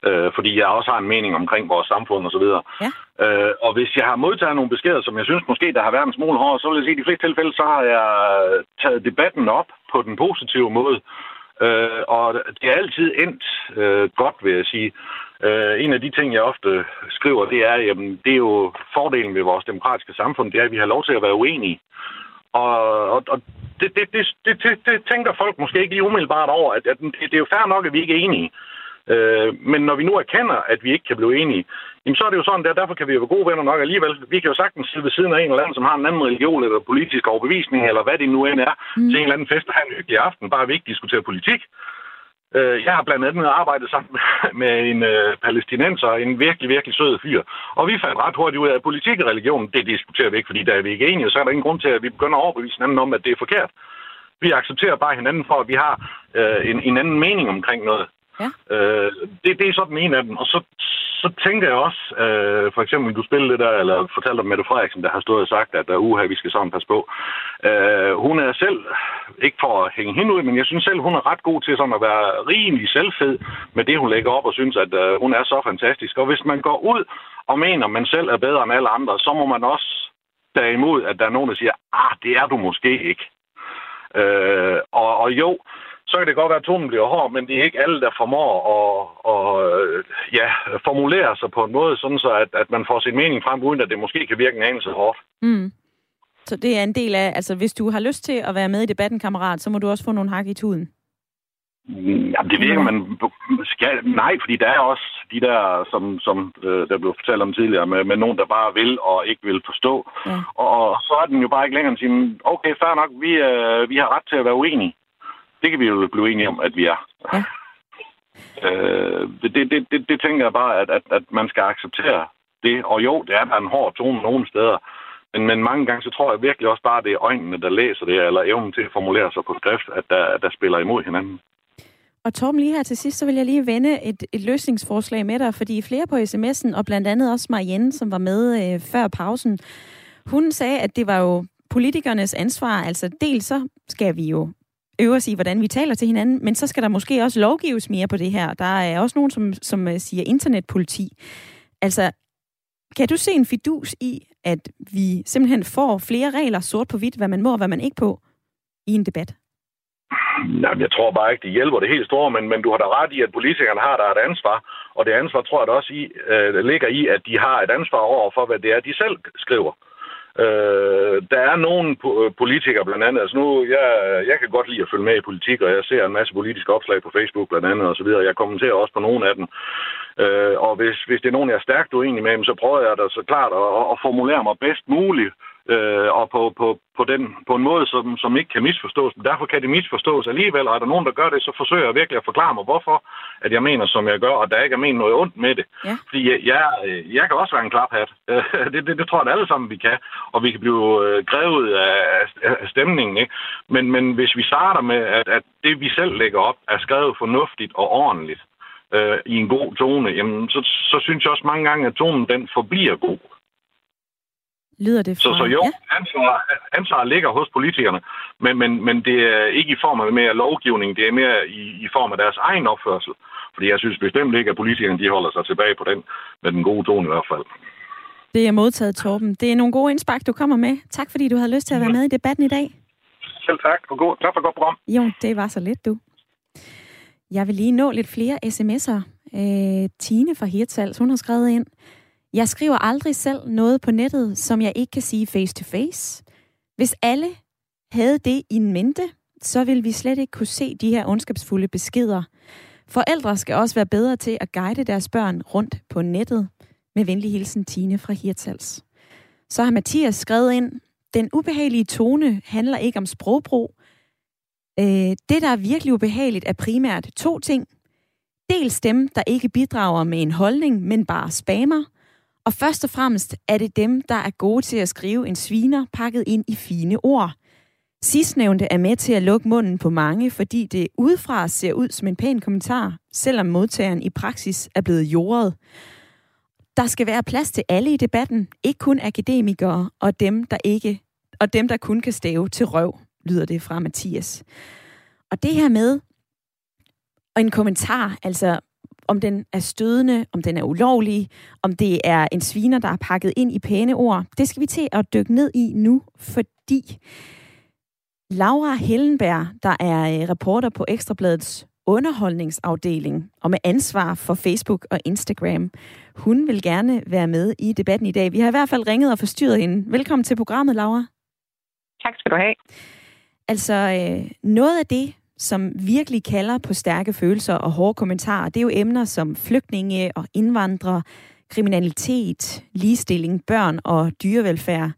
Øh, fordi jeg også har en mening omkring vores samfund og så videre. Ja. Øh, og hvis jeg har modtaget nogle beskeder, som jeg synes måske, der har været en smule hård, så vil jeg sige, at i de fleste tilfælde, så har jeg taget debatten op på den positive måde. Øh, og det er altid endt øh, godt, vil jeg sige. Øh, en af de ting, jeg ofte skriver, det er, jamen, det er jo fordelen ved vores demokratiske samfund, det er, at vi har lov til at være uenige. Og, og, og det, det, det, det, det, det tænker folk måske ikke lige umiddelbart over, at, at det, det er jo fair nok, at vi ikke er enige. Øh, men når vi nu erkender, at vi ikke kan blive enige, jamen så er det jo sådan, der, derfor kan vi jo være gode venner nok alligevel. Vi kan jo sagtens sidde ved siden af en eller anden, som har en anden religion eller politisk overbevisning, eller hvad det nu end er, mm. til en eller anden fest og have en hyggelig aften, bare vi ikke diskuterer politik. Øh, jeg har blandt andet arbejdet sammen med en øh, palæstinenser, en virkelig, virkelig sød fyr. Og vi fandt ret hurtigt ud af, at politik og religion, det diskuterer vi ikke, fordi der er vi ikke enige, så er der ingen grund til, at vi begynder at overbevise hinanden om, at det er forkert. Vi accepterer bare hinanden for, at vi har øh, en, en anden mening omkring noget. Ja. Øh, det, det er sådan en af dem. Og så, så tænker jeg også, øh, for eksempel, du spillede det der, eller fortalte om Mette Frederiksen, der har stået og sagt, at uh, uha, vi skal sammen passe på. Øh, hun er selv, ikke for at hænge hende ud, men jeg synes selv, hun er ret god til sådan at være rimelig selvfed med det, hun lægger op, og synes, at øh, hun er så fantastisk. Og hvis man går ud og mener, at man selv er bedre end alle andre, så må man også derimod, at der er nogen, der siger, ah, det er du måske ikke. Øh, og, og jo, så kan det godt være, at tonen bliver hård, men det er ikke alle, der formår at, at ja, formulere sig på en måde, sådan så at, at man får sin mening frem, uden at det måske kan virke en anelse hårdt.
Mm. Så det er en del af, altså hvis du har lyst til at være med i debatten, kammerat, så må du også få nogle hak i tuden.
Jamen, det virker man skal, nej, fordi der er også de der, som, som øh, der blev fortalt om tidligere, med, med nogen, der bare vil og ikke vil forstå. Ja. Og, og så er den jo bare ikke længere at sige, okay, fair nok, vi, øh, vi har ret til at være uenige. Det kan vi jo blive enige om, at vi er. Ja. Øh, det, det, det, det tænker jeg bare, at, at, at man skal acceptere det. Og jo, det er der en hård tone nogle steder, men, men mange gange, så tror jeg virkelig også bare, at det er øjnene, der læser det, eller evnen til at formulere sig på skrift, at der, der spiller imod hinanden.
Og Torben, lige her til sidst, så vil jeg lige vende et, et løsningsforslag med dig, fordi flere på sms'en, og blandt andet også Marianne, som var med øh, før pausen, hun sagde, at det var jo politikernes ansvar. Altså dels så skal vi jo øve os i, hvordan vi taler til hinanden, men så skal der måske også lovgives mere på det her. Der er også nogen, som, som øh, siger internetpoliti. Altså, kan du se en fidus i, at vi simpelthen får flere regler sort på hvidt, hvad man må og hvad man ikke på, i en debat?
Nej, jeg tror bare ikke, det hjælper det helt store, men, men du har da ret i, at politikerne har der et ansvar, og det ansvar tror jeg da også i, øh, ligger i, at de har et ansvar over for, hvad det er, de selv skriver. Øh, Øh, der er nogle øh, politikere blandt andet, altså nu, jeg, jeg kan godt lide at følge med i politik, og jeg ser en masse politiske opslag på Facebook blandt andet og så videre. Jeg kommenterer også på nogle af dem. Øh, og hvis, hvis det er nogen, jeg er stærkt uenig med, så prøver jeg da så klart at, at formulere mig bedst muligt øh, og på, på, på, den, på en måde, som, som ikke kan misforstås. Men derfor kan det misforstås alligevel, og er der nogen, der gør det, så forsøger jeg virkelig at forklare mig, hvorfor at jeg mener, som jeg gør, og der ikke er ment noget ondt med det. Ja. Fordi jeg, jeg, jeg kan også være en klaphat. det, det, det tror jeg alle sammen, vi kan. Og vi kan blive øh, grevet af, af stemningen. Ikke? Men, men hvis vi starter med, at, at det, vi selv lægger op, er skrevet fornuftigt og ordentligt, øh, i en god tone, jamen, så, så synes jeg også mange gange, at tonen den forbliver god
lyder det
fra. Så, så jo, ja. ansvar, ansvar ligger hos politikerne, men, men, men det er ikke i form af mere lovgivning, det er mere i, i form af deres egen opførsel. Fordi jeg synes bestemt ikke, at politikerne de holder sig tilbage på den, med den gode tone i hvert fald.
Det er modtaget, Torben. Det er nogle gode indspark, du kommer med. Tak, fordi du havde lyst til at være med i debatten i dag.
Selv tak. For god, tak for godt program.
Jo, det var så lidt, du. Jeg vil lige nå lidt flere sms'er. Øh, Tine fra Hirtshals, hun har skrevet ind. Jeg skriver aldrig selv noget på nettet, som jeg ikke kan sige face to face. Hvis alle havde det i mente, så ville vi slet ikke kunne se de her ondskabsfulde beskeder. Forældre skal også være bedre til at guide deres børn rundt på nettet. Med venlig hilsen Tine fra Hirtals. Så har Mathias skrevet ind, den ubehagelige tone handler ikke om sprogbrug. Øh, det, der er virkelig ubehageligt, er primært to ting. Dels dem, der ikke bidrager med en holdning, men bare spammer – og først og fremmest er det dem, der er gode til at skrive en sviner pakket ind i fine ord. Sidstnævnte er med til at lukke munden på mange, fordi det udefra ser ud som en pæn kommentar, selvom modtageren i praksis er blevet jordet. Der skal være plads til alle i debatten, ikke kun akademikere og dem, der ikke og dem, der kun kan stave til røv, lyder det fra Mathias. Og det her med, og en kommentar, altså om den er stødende, om den er ulovlig, om det er en sviner, der er pakket ind i pæne ord. Det skal vi til at dykke ned i nu, fordi Laura Hellenberg, der er øh, reporter på Ekstrabladets underholdningsafdeling og med ansvar for Facebook og Instagram. Hun vil gerne være med i debatten i dag. Vi har i hvert fald ringet og forstyrret hende. Velkommen til programmet, Laura.
Tak skal du have.
Altså, øh, noget af det, som virkelig kalder på stærke følelser og hårde kommentarer. Det er jo emner som flygtninge og indvandrere, kriminalitet, ligestilling, børn og dyrevelfærd.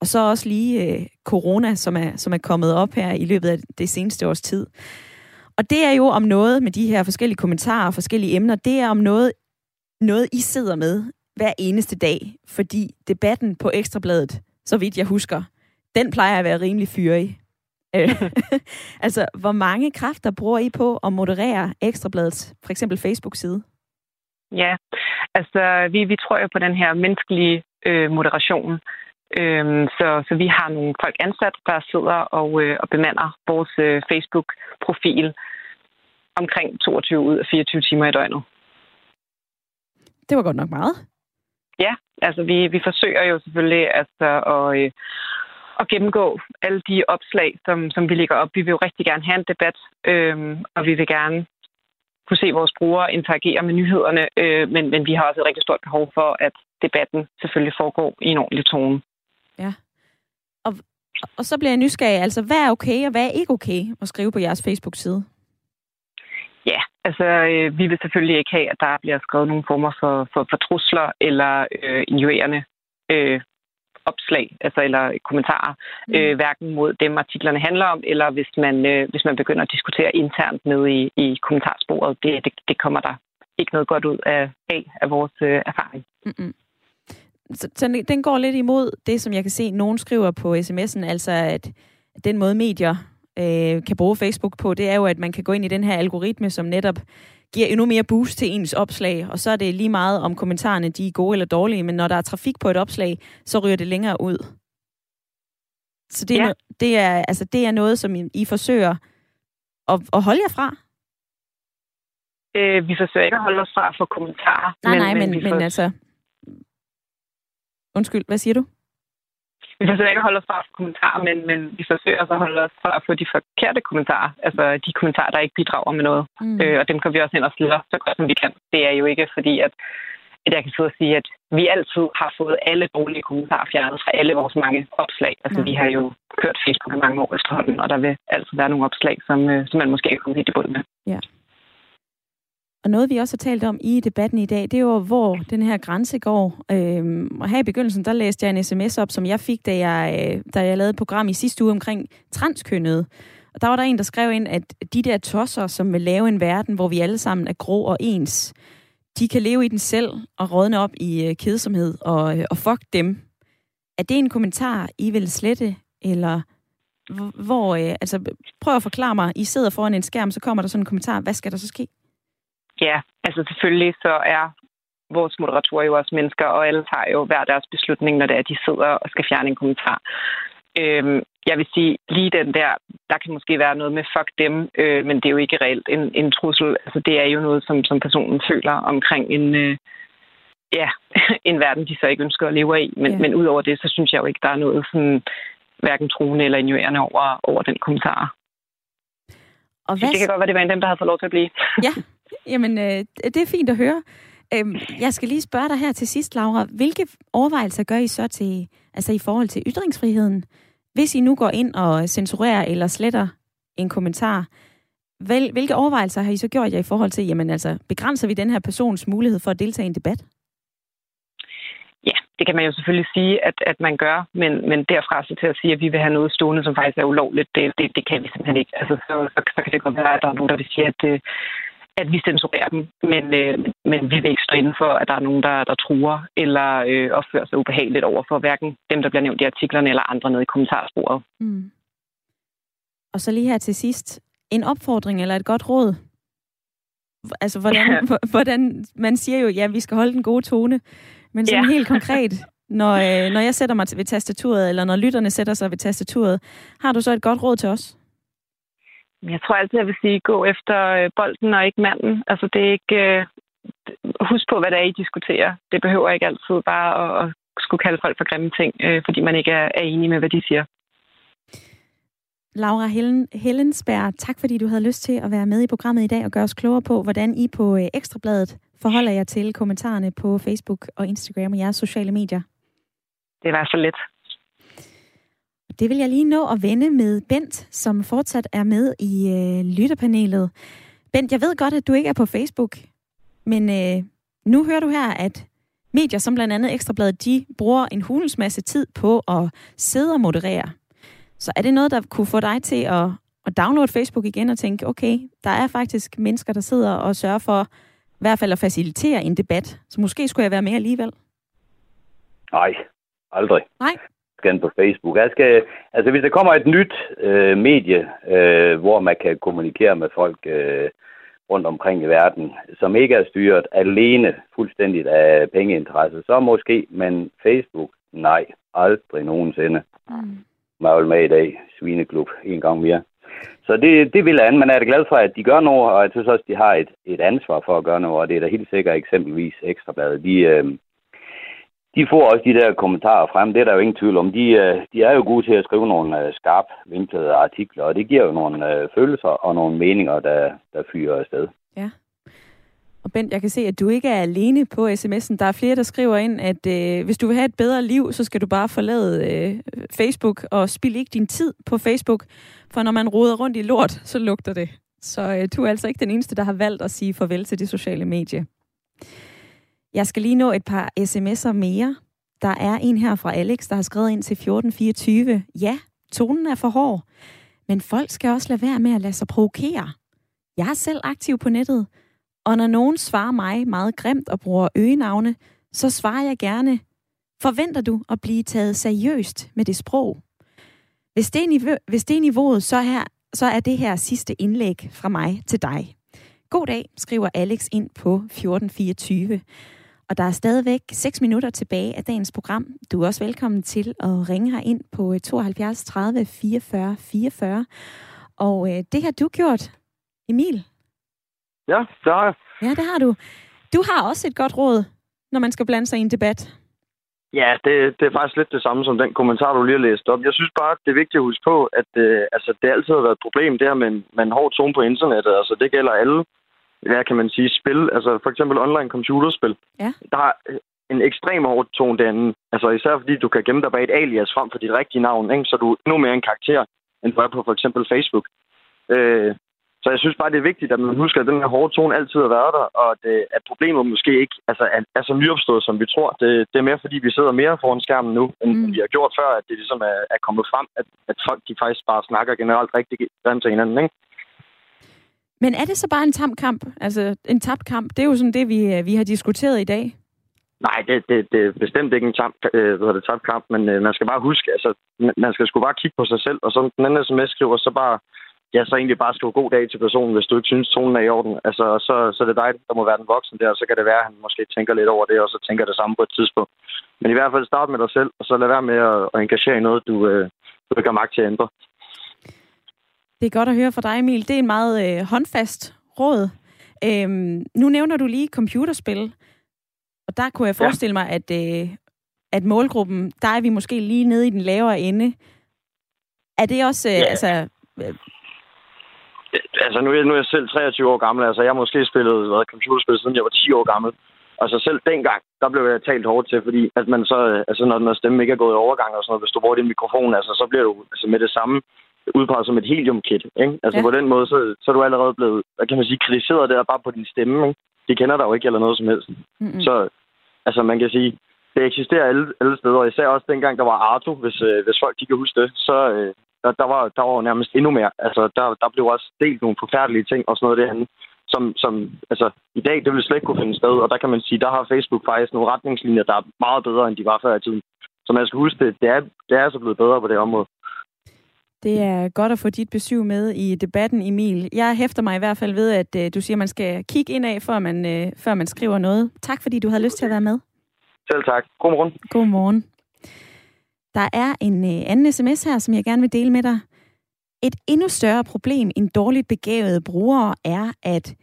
Og så også lige øh, corona, som er, som er kommet op her i løbet af det seneste års tid. Og det er jo om noget med de her forskellige kommentarer og forskellige emner, det er om noget, noget I sidder med hver eneste dag. Fordi debatten på Ekstrabladet, så vidt jeg husker, den plejer at være rimelig fyrig. Øh, altså, hvor mange kræfter bruger I på at moderere Ekstrabladets, for eksempel Facebook-side?
Ja, altså vi, vi tror jo på den her menneskelige øh, moderation. Øhm, så, så vi har nogle folk ansat, der sidder og, øh, og bemander vores øh, Facebook-profil omkring 22 ud af 24 timer i døgnet.
Det var godt nok meget.
Ja, altså vi, vi forsøger jo selvfølgelig altså at, øh, at gennemgå alle de opslag, som, som vi lægger op. Vi vil jo rigtig gerne have en debat, øh, og vi vil gerne kunne se vores brugere interagere med nyhederne, øh, men, men vi har også et rigtig stort behov for, at debatten selvfølgelig foregår i en ordentlig tone.
Ja. Og, og så bliver jeg nysgerrig, altså hvad er okay, og hvad er ikke okay at skrive på jeres Facebook-side?
Ja, altså øh, vi vil selvfølgelig ikke have, at der bliver skrevet nogle former for, for, for trusler eller øh, injurerende øh, opslag, altså eller kommentarer, mm. øh, hverken mod dem artiklerne handler om, eller hvis man, øh, hvis man begynder at diskutere internt nede i, i kommentarsporet. Det, det, det kommer der ikke noget godt ud af, af, af vores øh, erfaring. Mm-mm.
Så, så den går lidt imod det, som jeg kan se, nogen skriver på sms'en, altså at den måde medier øh, kan bruge Facebook på, det er jo, at man kan gå ind i den her algoritme, som netop giver endnu mere boost til ens opslag, og så er det lige meget om kommentarerne, de er gode eller dårlige, men når der er trafik på et opslag, så ryger det længere ud. Så det er, ja. no, det er, altså, det er noget, som I, I forsøger at, at holde jer fra?
Øh, vi forsøger ikke at holde os fra for kommentarer.
Nej, men, nej, men, men, men altså... Undskyld, hvad siger du?
Vi forsøger ikke at holde os fra kommentarer, men, men vi forsøger så at holde os fra at få de forkerte kommentarer. Altså de kommentarer, der ikke bidrager med noget. Mm. Øh, og dem kan vi også hen og sløre så godt, som vi kan. Det er jo ikke fordi, at, at jeg kan sidde og sige, at vi altid har fået alle dårlige kommentarer fjernet fra alle vores mange opslag. Altså mm. vi har jo kørt Facebook i mange år efterhånden, og der vil altid være nogle opslag, som, øh, som man måske ikke kommer helt i bund med.
Ja. Og noget, vi også har talt om i debatten i dag, det er jo, hvor den her grænse går. Øhm, og her i begyndelsen, der læste jeg en sms op, som jeg fik, da jeg, øh, da jeg lavede et program i sidste uge omkring transkønnet. Og der var der en, der skrev ind, at de der tosser, som vil lave en verden, hvor vi alle sammen er grå og ens, de kan leve i den selv og rådne op i øh, kedsomhed og, øh, og fuck dem. Er det en kommentar, I vil slette, eller hvor, altså prøv at forklare mig, I sidder foran en skærm, så kommer der sådan en kommentar, hvad skal der så ske?
Ja, altså selvfølgelig så er vores moderatorer jo også mennesker, og alle tager jo hver deres beslutning, når det er, de sidder og skal fjerne en kommentar. Øhm, jeg vil sige, lige den der, der kan måske være noget med fuck dem, øh, men det er jo ikke reelt en, en trussel. Altså det er jo noget, som, som personen føler omkring en, øh, ja, en verden, de så ikke ønsker at leve i. Men, ja. men udover det, så synes jeg jo ikke, der er noget sådan, hverken truende eller injurerende over, over den kommentar. Og hvad... Det kan godt være, det var en af dem, der havde fået lov til at blive.
Ja, Jamen, øh, det er fint at høre. Øhm, jeg skal lige spørge dig her til sidst, Laura. Hvilke overvejelser gør I så til, altså i forhold til ytringsfriheden? Hvis I nu går ind og censurerer eller sletter en kommentar, vel, hvilke overvejelser har I så gjort jer i forhold til, jamen altså, begrænser vi den her persons mulighed for at deltage i en debat?
Ja, det kan man jo selvfølgelig sige, at, at man gør, men, men derfra så til at sige, at vi vil have noget stående, som faktisk er ulovligt, det, det, det kan vi simpelthen ikke. Altså, så, så, så kan det godt være, at der er nogen, der vil sige, at, det, at vi censurerer dem, men, øh, men vi vil ikke stå inden for, at der er nogen, der, der truer eller øh, opfører sig ubehageligt over for hverken dem, der bliver nævnt i artiklerne, eller andre nede i kommentarsporet. Mm.
Og så lige her til sidst, en opfordring eller et godt råd? Altså, hvordan, ja. hvordan man siger jo, ja, vi skal holde den gode tone, men sådan ja. helt konkret, når, øh, når jeg sætter mig ved tastaturet, eller når lytterne sætter sig ved tastaturet, har du så et godt råd til os?
Jeg tror altid, jeg vil sige, gå efter øh, bolden og ikke manden. Altså, det er ikke... Øh, husk på, hvad det er, I diskuterer. Det behøver ikke altid bare at, at skulle kalde folk for grimme ting, øh, fordi man ikke er, er enig med, hvad de siger.
Laura Helen, Hellensberg, tak fordi du havde lyst til at være med i programmet i dag og gøre os klogere på, hvordan I på Ekstrabladet forholder jer til kommentarerne på Facebook og Instagram og jeres sociale medier.
Det var så let.
Det vil jeg lige nå at vende med Bent, som fortsat er med i øh, lytterpanelet. Bent, jeg ved godt, at du ikke er på Facebook, men øh, nu hører du her, at medier som blandt andet Ekstrabladet, de bruger en hulens masse tid på at sidde og moderere. Så er det noget, der kunne få dig til at, at downloade Facebook igen og tænke, okay, der er faktisk mennesker, der sidder og sørger for i hvert fald at facilitere en debat, så måske skulle jeg være med alligevel?
Nej, aldrig.
Nej
skal på Facebook. Jeg skal, altså hvis der kommer et nyt øh, medie, øh, hvor man kan kommunikere med folk øh, rundt omkring i verden, som ikke er styret alene fuldstændigt af pengeinteresse, så måske, men Facebook, nej, aldrig nogensinde. Mm. Jeg vil med i dag, Svineklub, en gang mere. Så det, det vil jeg men jeg er glad for, at de gør noget, og jeg synes også, at de har et, et ansvar for at gøre noget, og det er da helt sikkert eksempelvis Ekstrabladet. De, øh, de får også de der kommentarer frem. Det er der jo ingen tvivl om. De, øh, de er jo gode til at skrive nogle øh, skarp vinklede artikler, og det giver jo nogle øh, følelser og nogle meninger, der, der fyrer afsted.
Ja. Og Bent, jeg kan se, at du ikke er alene på sms'en. Der er flere, der skriver ind, at øh, hvis du vil have et bedre liv, så skal du bare forlade øh, Facebook og spild ikke din tid på Facebook. For når man roder rundt i lort, så lugter det. Så øh, du er altså ikke den eneste, der har valgt at sige farvel til det sociale medie. Jeg skal lige nå et par sms'er mere. Der er en her fra Alex, der har skrevet ind til 1424. Ja, tonen er for hård, men folk skal også lade være med at lade sig provokere. Jeg er selv aktiv på nettet, og når nogen svarer mig meget grimt og bruger øgenavne, så svarer jeg gerne, forventer du at blive taget seriøst med det sprog? Hvis det er, niveau, hvis det er niveauet, så, her, så er det her sidste indlæg fra mig til dig. God dag, skriver Alex ind på 1424. Og der er stadigvæk 6 minutter tilbage af dagens program. Du er også velkommen til at ringe her ind på 72 30 44 44. Og øh, det har du gjort, Emil.
Ja, det har jeg.
Ja, det har du. Du har også et godt råd, når man skal blande sig i en debat.
Ja, det, det er faktisk lidt det samme som den kommentar, du lige har læst op. Jeg synes bare, det er vigtigt at huske på, at øh, altså, det altid har været et problem, det her med, med en hård tone på internettet. Altså, det gælder alle, hvad kan man sige, spil. Altså, for eksempel online computerspil.
Ja.
Der er en ekstrem hård tone derinde. Altså, især fordi du kan gemme dig bag et alias frem for dit rigtige navn, ikke? så du er endnu mere en karakter, end du er på for eksempel Facebook. Øh, så jeg synes bare, det er vigtigt, at man husker, at den her hårde tone altid har været der, og at, øh, at problemet måske ikke altså, er, er så nyopstået, som vi tror. Det, det er mere, fordi vi sidder mere foran skærmen nu, end mm. vi har gjort før, at det ligesom er, er kommet frem, at, at folk de faktisk bare snakker generelt rigtig grimt til hinanden. Ikke?
Men er det så bare en tabt kamp? Altså, en tabt kamp, det er jo sådan det, vi, øh, vi har diskuteret i dag.
Nej, det, det, det er bestemt ikke en tabt, øh, hvad det, tabt kamp, men øh, man skal bare huske, altså, man skal sgu bare kigge på sig selv, og så den anden sms skriver, så bare ja, så egentlig bare skrive god dag til personen, hvis du ikke synes, tonen er i orden. Altså, så, så er det dig, der må være den voksen der, og så kan det være, at han måske tænker lidt over det, og så tænker det samme på et tidspunkt. Men i hvert fald start med dig selv, og så lad være med at, at engagere i noget, du, øh, du ikke har magt til at ændre.
Det er godt at høre fra dig, Emil. Det er en meget øh, håndfast råd. Øhm, nu nævner du lige computerspil, og der kunne jeg forestille ja. mig, at, øh, at målgruppen, der er vi måske lige nede i den lavere ende. Er det også, øh, ja. altså, øh,
altså nu er, nu er jeg selv 23 år gammel, altså jeg har måske spillet hvad, computerspil, siden jeg var 10 år gammel. Altså selv dengang, der blev jeg talt hårdt til, fordi at man så, altså når, når stemmen ikke er gået i overgang og sådan noget, hvis du bruger din mikrofon, altså så bliver du altså med det samme udpeget som et heliumkit, ikke? Altså ja. på den måde, så, så er du allerede blevet, hvad kan man sige, kritiseret der bare på din stemme, ikke? De kender dig jo ikke eller noget som helst. Mm-hmm. Så altså man kan sige, det eksisterer alle, alle steder, og især også dengang, der var Arto, hvis, øh, hvis folk de kan huske det, så, øh, der, der, var, der var nærmest endnu mere. Altså, der, der blev også delt nogle forfærdelige ting og sådan noget derhen, som, som altså, i dag, det vil slet ikke kunne finde sted. Og der kan man sige, der har Facebook faktisk nogle retningslinjer, der er meget bedre, end de var før i tiden. Så man skal huske, det, det er, det er altså blevet bedre på det område.
Det er godt at få dit besøg med i debatten, Emil. Jeg hæfter mig i hvert fald ved, at uh, du siger, at man skal kigge ind af, før man, uh, før man skriver noget. Tak, fordi du havde lyst til at være med.
Selv tak. Godmorgen.
Godmorgen. Der er en øh, anden sms her, som jeg gerne vil dele med dig. Et endnu større problem end dårligt begavede brugere er, at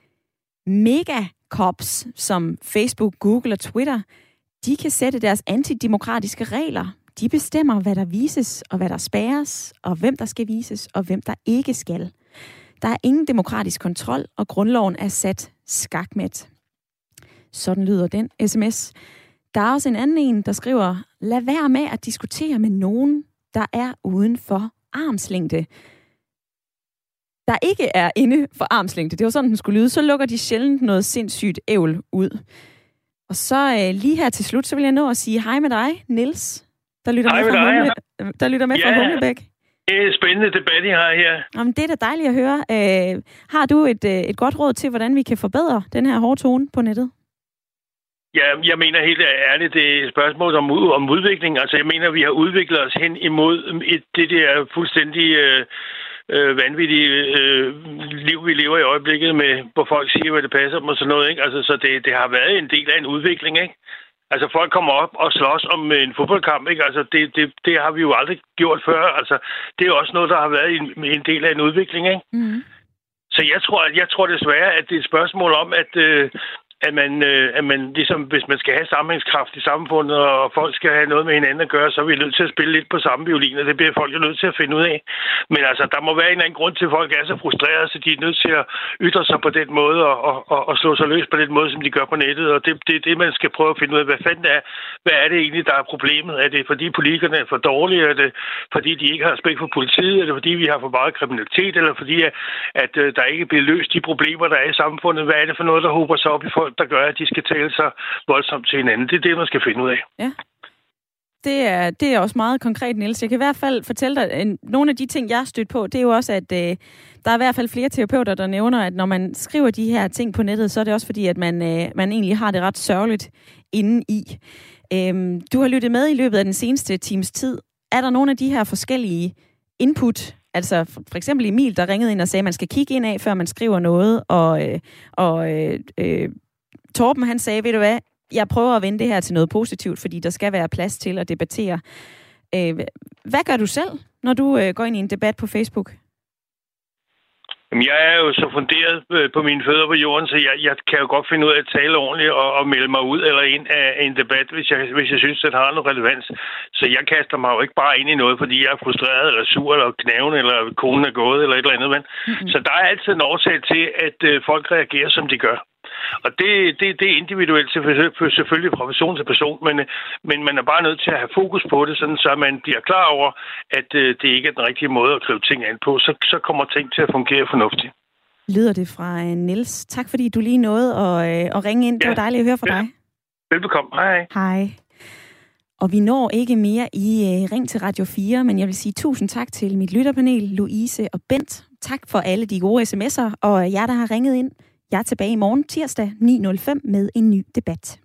megacops som Facebook, Google og Twitter, de kan sætte deres antidemokratiske regler. De bestemmer, hvad der vises og hvad der spæres, og hvem der skal vises og hvem der ikke skal. Der er ingen demokratisk kontrol, og grundloven er sat skakmat. Sådan lyder den sms. Der er også en anden en, der skriver, lad være med at diskutere med nogen, der er uden for armslængde. Der ikke er inde for armslængde. Det var sådan, den skulle lyde. Så lukker de sjældent noget sindssygt ævl ud. Og så øh, lige her til slut, så vil jeg nå at sige hej med dig, Nils der lytter hej med, fra Humle, der lytter med ja. fra Humlebæk.
Det er en spændende debat, I har her.
Jamen, det er da dejligt at høre. Øh, har du et, øh, et godt råd til, hvordan vi kan forbedre den her hårde tone på nettet?
Ja, jeg mener helt ærligt, det er et spørgsmål om, om udvikling. Altså, jeg mener, vi har udviklet os hen imod et, det der fuldstændig øh, øh, vanvittige øh, liv, vi lever i øjeblikket med, hvor folk siger, hvad det passer dem og sådan noget. Ikke? Altså, så det, det har været en del af en udvikling, ikke? Altså, folk kommer op og slås om en fodboldkamp, ikke? Altså, det, det, det har vi jo aldrig gjort før. Altså, det er også noget, der har været en, en del af en udvikling, ikke? Mm. Så jeg tror, jeg tror desværre, at det er et spørgsmål om, at, øh, at man, øh, at man ligesom, hvis man skal have sammenhængskraft i samfundet, og folk skal have noget med hinanden at gøre, så er vi nødt til at spille lidt på samme violin, og det bliver folk jo nødt til at finde ud af. Men altså, der må være en eller anden grund til, at folk er så frustrerede, så de er nødt til at ytre sig på den måde, og, og, og, og slå sig løs på den måde, som de gør på nettet, og det er det, det, man skal prøve at finde ud af. Hvad fanden er, hvad er det egentlig, der er problemet? Er det fordi politikerne er for dårlige? Er det fordi de ikke har respekt for politiet? Er det fordi vi har for meget kriminalitet? Eller fordi at, at øh, der ikke bliver løst de problemer, der er i samfundet? Hvad er det for noget, der hober sig op i folk? Der gør, at de skal tale sig voldsomt til hinanden. Det er det, man skal finde ud af.
Ja. Det er, det er også meget konkret, Niels. Jeg kan i hvert fald fortælle dig, at nogle af de ting, jeg har stødt på, det er jo også, at øh, der er i hvert fald flere terapeuter, der nævner, at når man skriver de her ting på nettet, så er det også fordi, at man, øh, man egentlig har det ret sørgeligt inden i. Øhm, du har lyttet med i løbet af den seneste times tid. Er der nogle af de her forskellige input, altså for eksempel Emil, der ringede ind og sagde, at man skal kigge ind af, før man skriver noget, og, øh, og øh, øh, Torben han sagde, ved du hvad, jeg prøver at vende det her til noget positivt, fordi der skal være plads til at debattere. Øh, hvad gør du selv, når du øh, går ind i en debat på Facebook?
Jamen, jeg er jo så funderet øh, på mine fødder på jorden, så jeg, jeg kan jo godt finde ud af at tale ordentligt og, og melde mig ud eller ind af en debat, hvis jeg, hvis jeg synes, at det har noget relevans. Så jeg kaster mig jo ikke bare ind i noget, fordi jeg er frustreret eller sur eller knæven eller konen er gået eller et eller andet. Men. Mm-hmm. Så der er altid en årsag til, at øh, folk reagerer, som de gør. Og det, det, det er individuelt selvfølgelig fra person til person, men, men man er bare nødt til at have fokus på det, sådan så man bliver klar over, at øh, det ikke er den rigtige måde at skrive ting ind på. Så, så kommer ting til at fungere fornuftigt.
Lyder det fra øh, Niels. Tak fordi du lige nåede at, øh, at ringe ind. Det ja. var dejligt at høre fra ja. dig.
Velbekomme. Hej.
Hej. Og vi når ikke mere i uh, Ring til Radio 4, men jeg vil sige tusind tak til mit lytterpanel, Louise og Bent. Tak for alle de gode sms'er, og jer, der har ringet ind. Jeg er tilbage i morgen tirsdag 9.05 med en ny debat.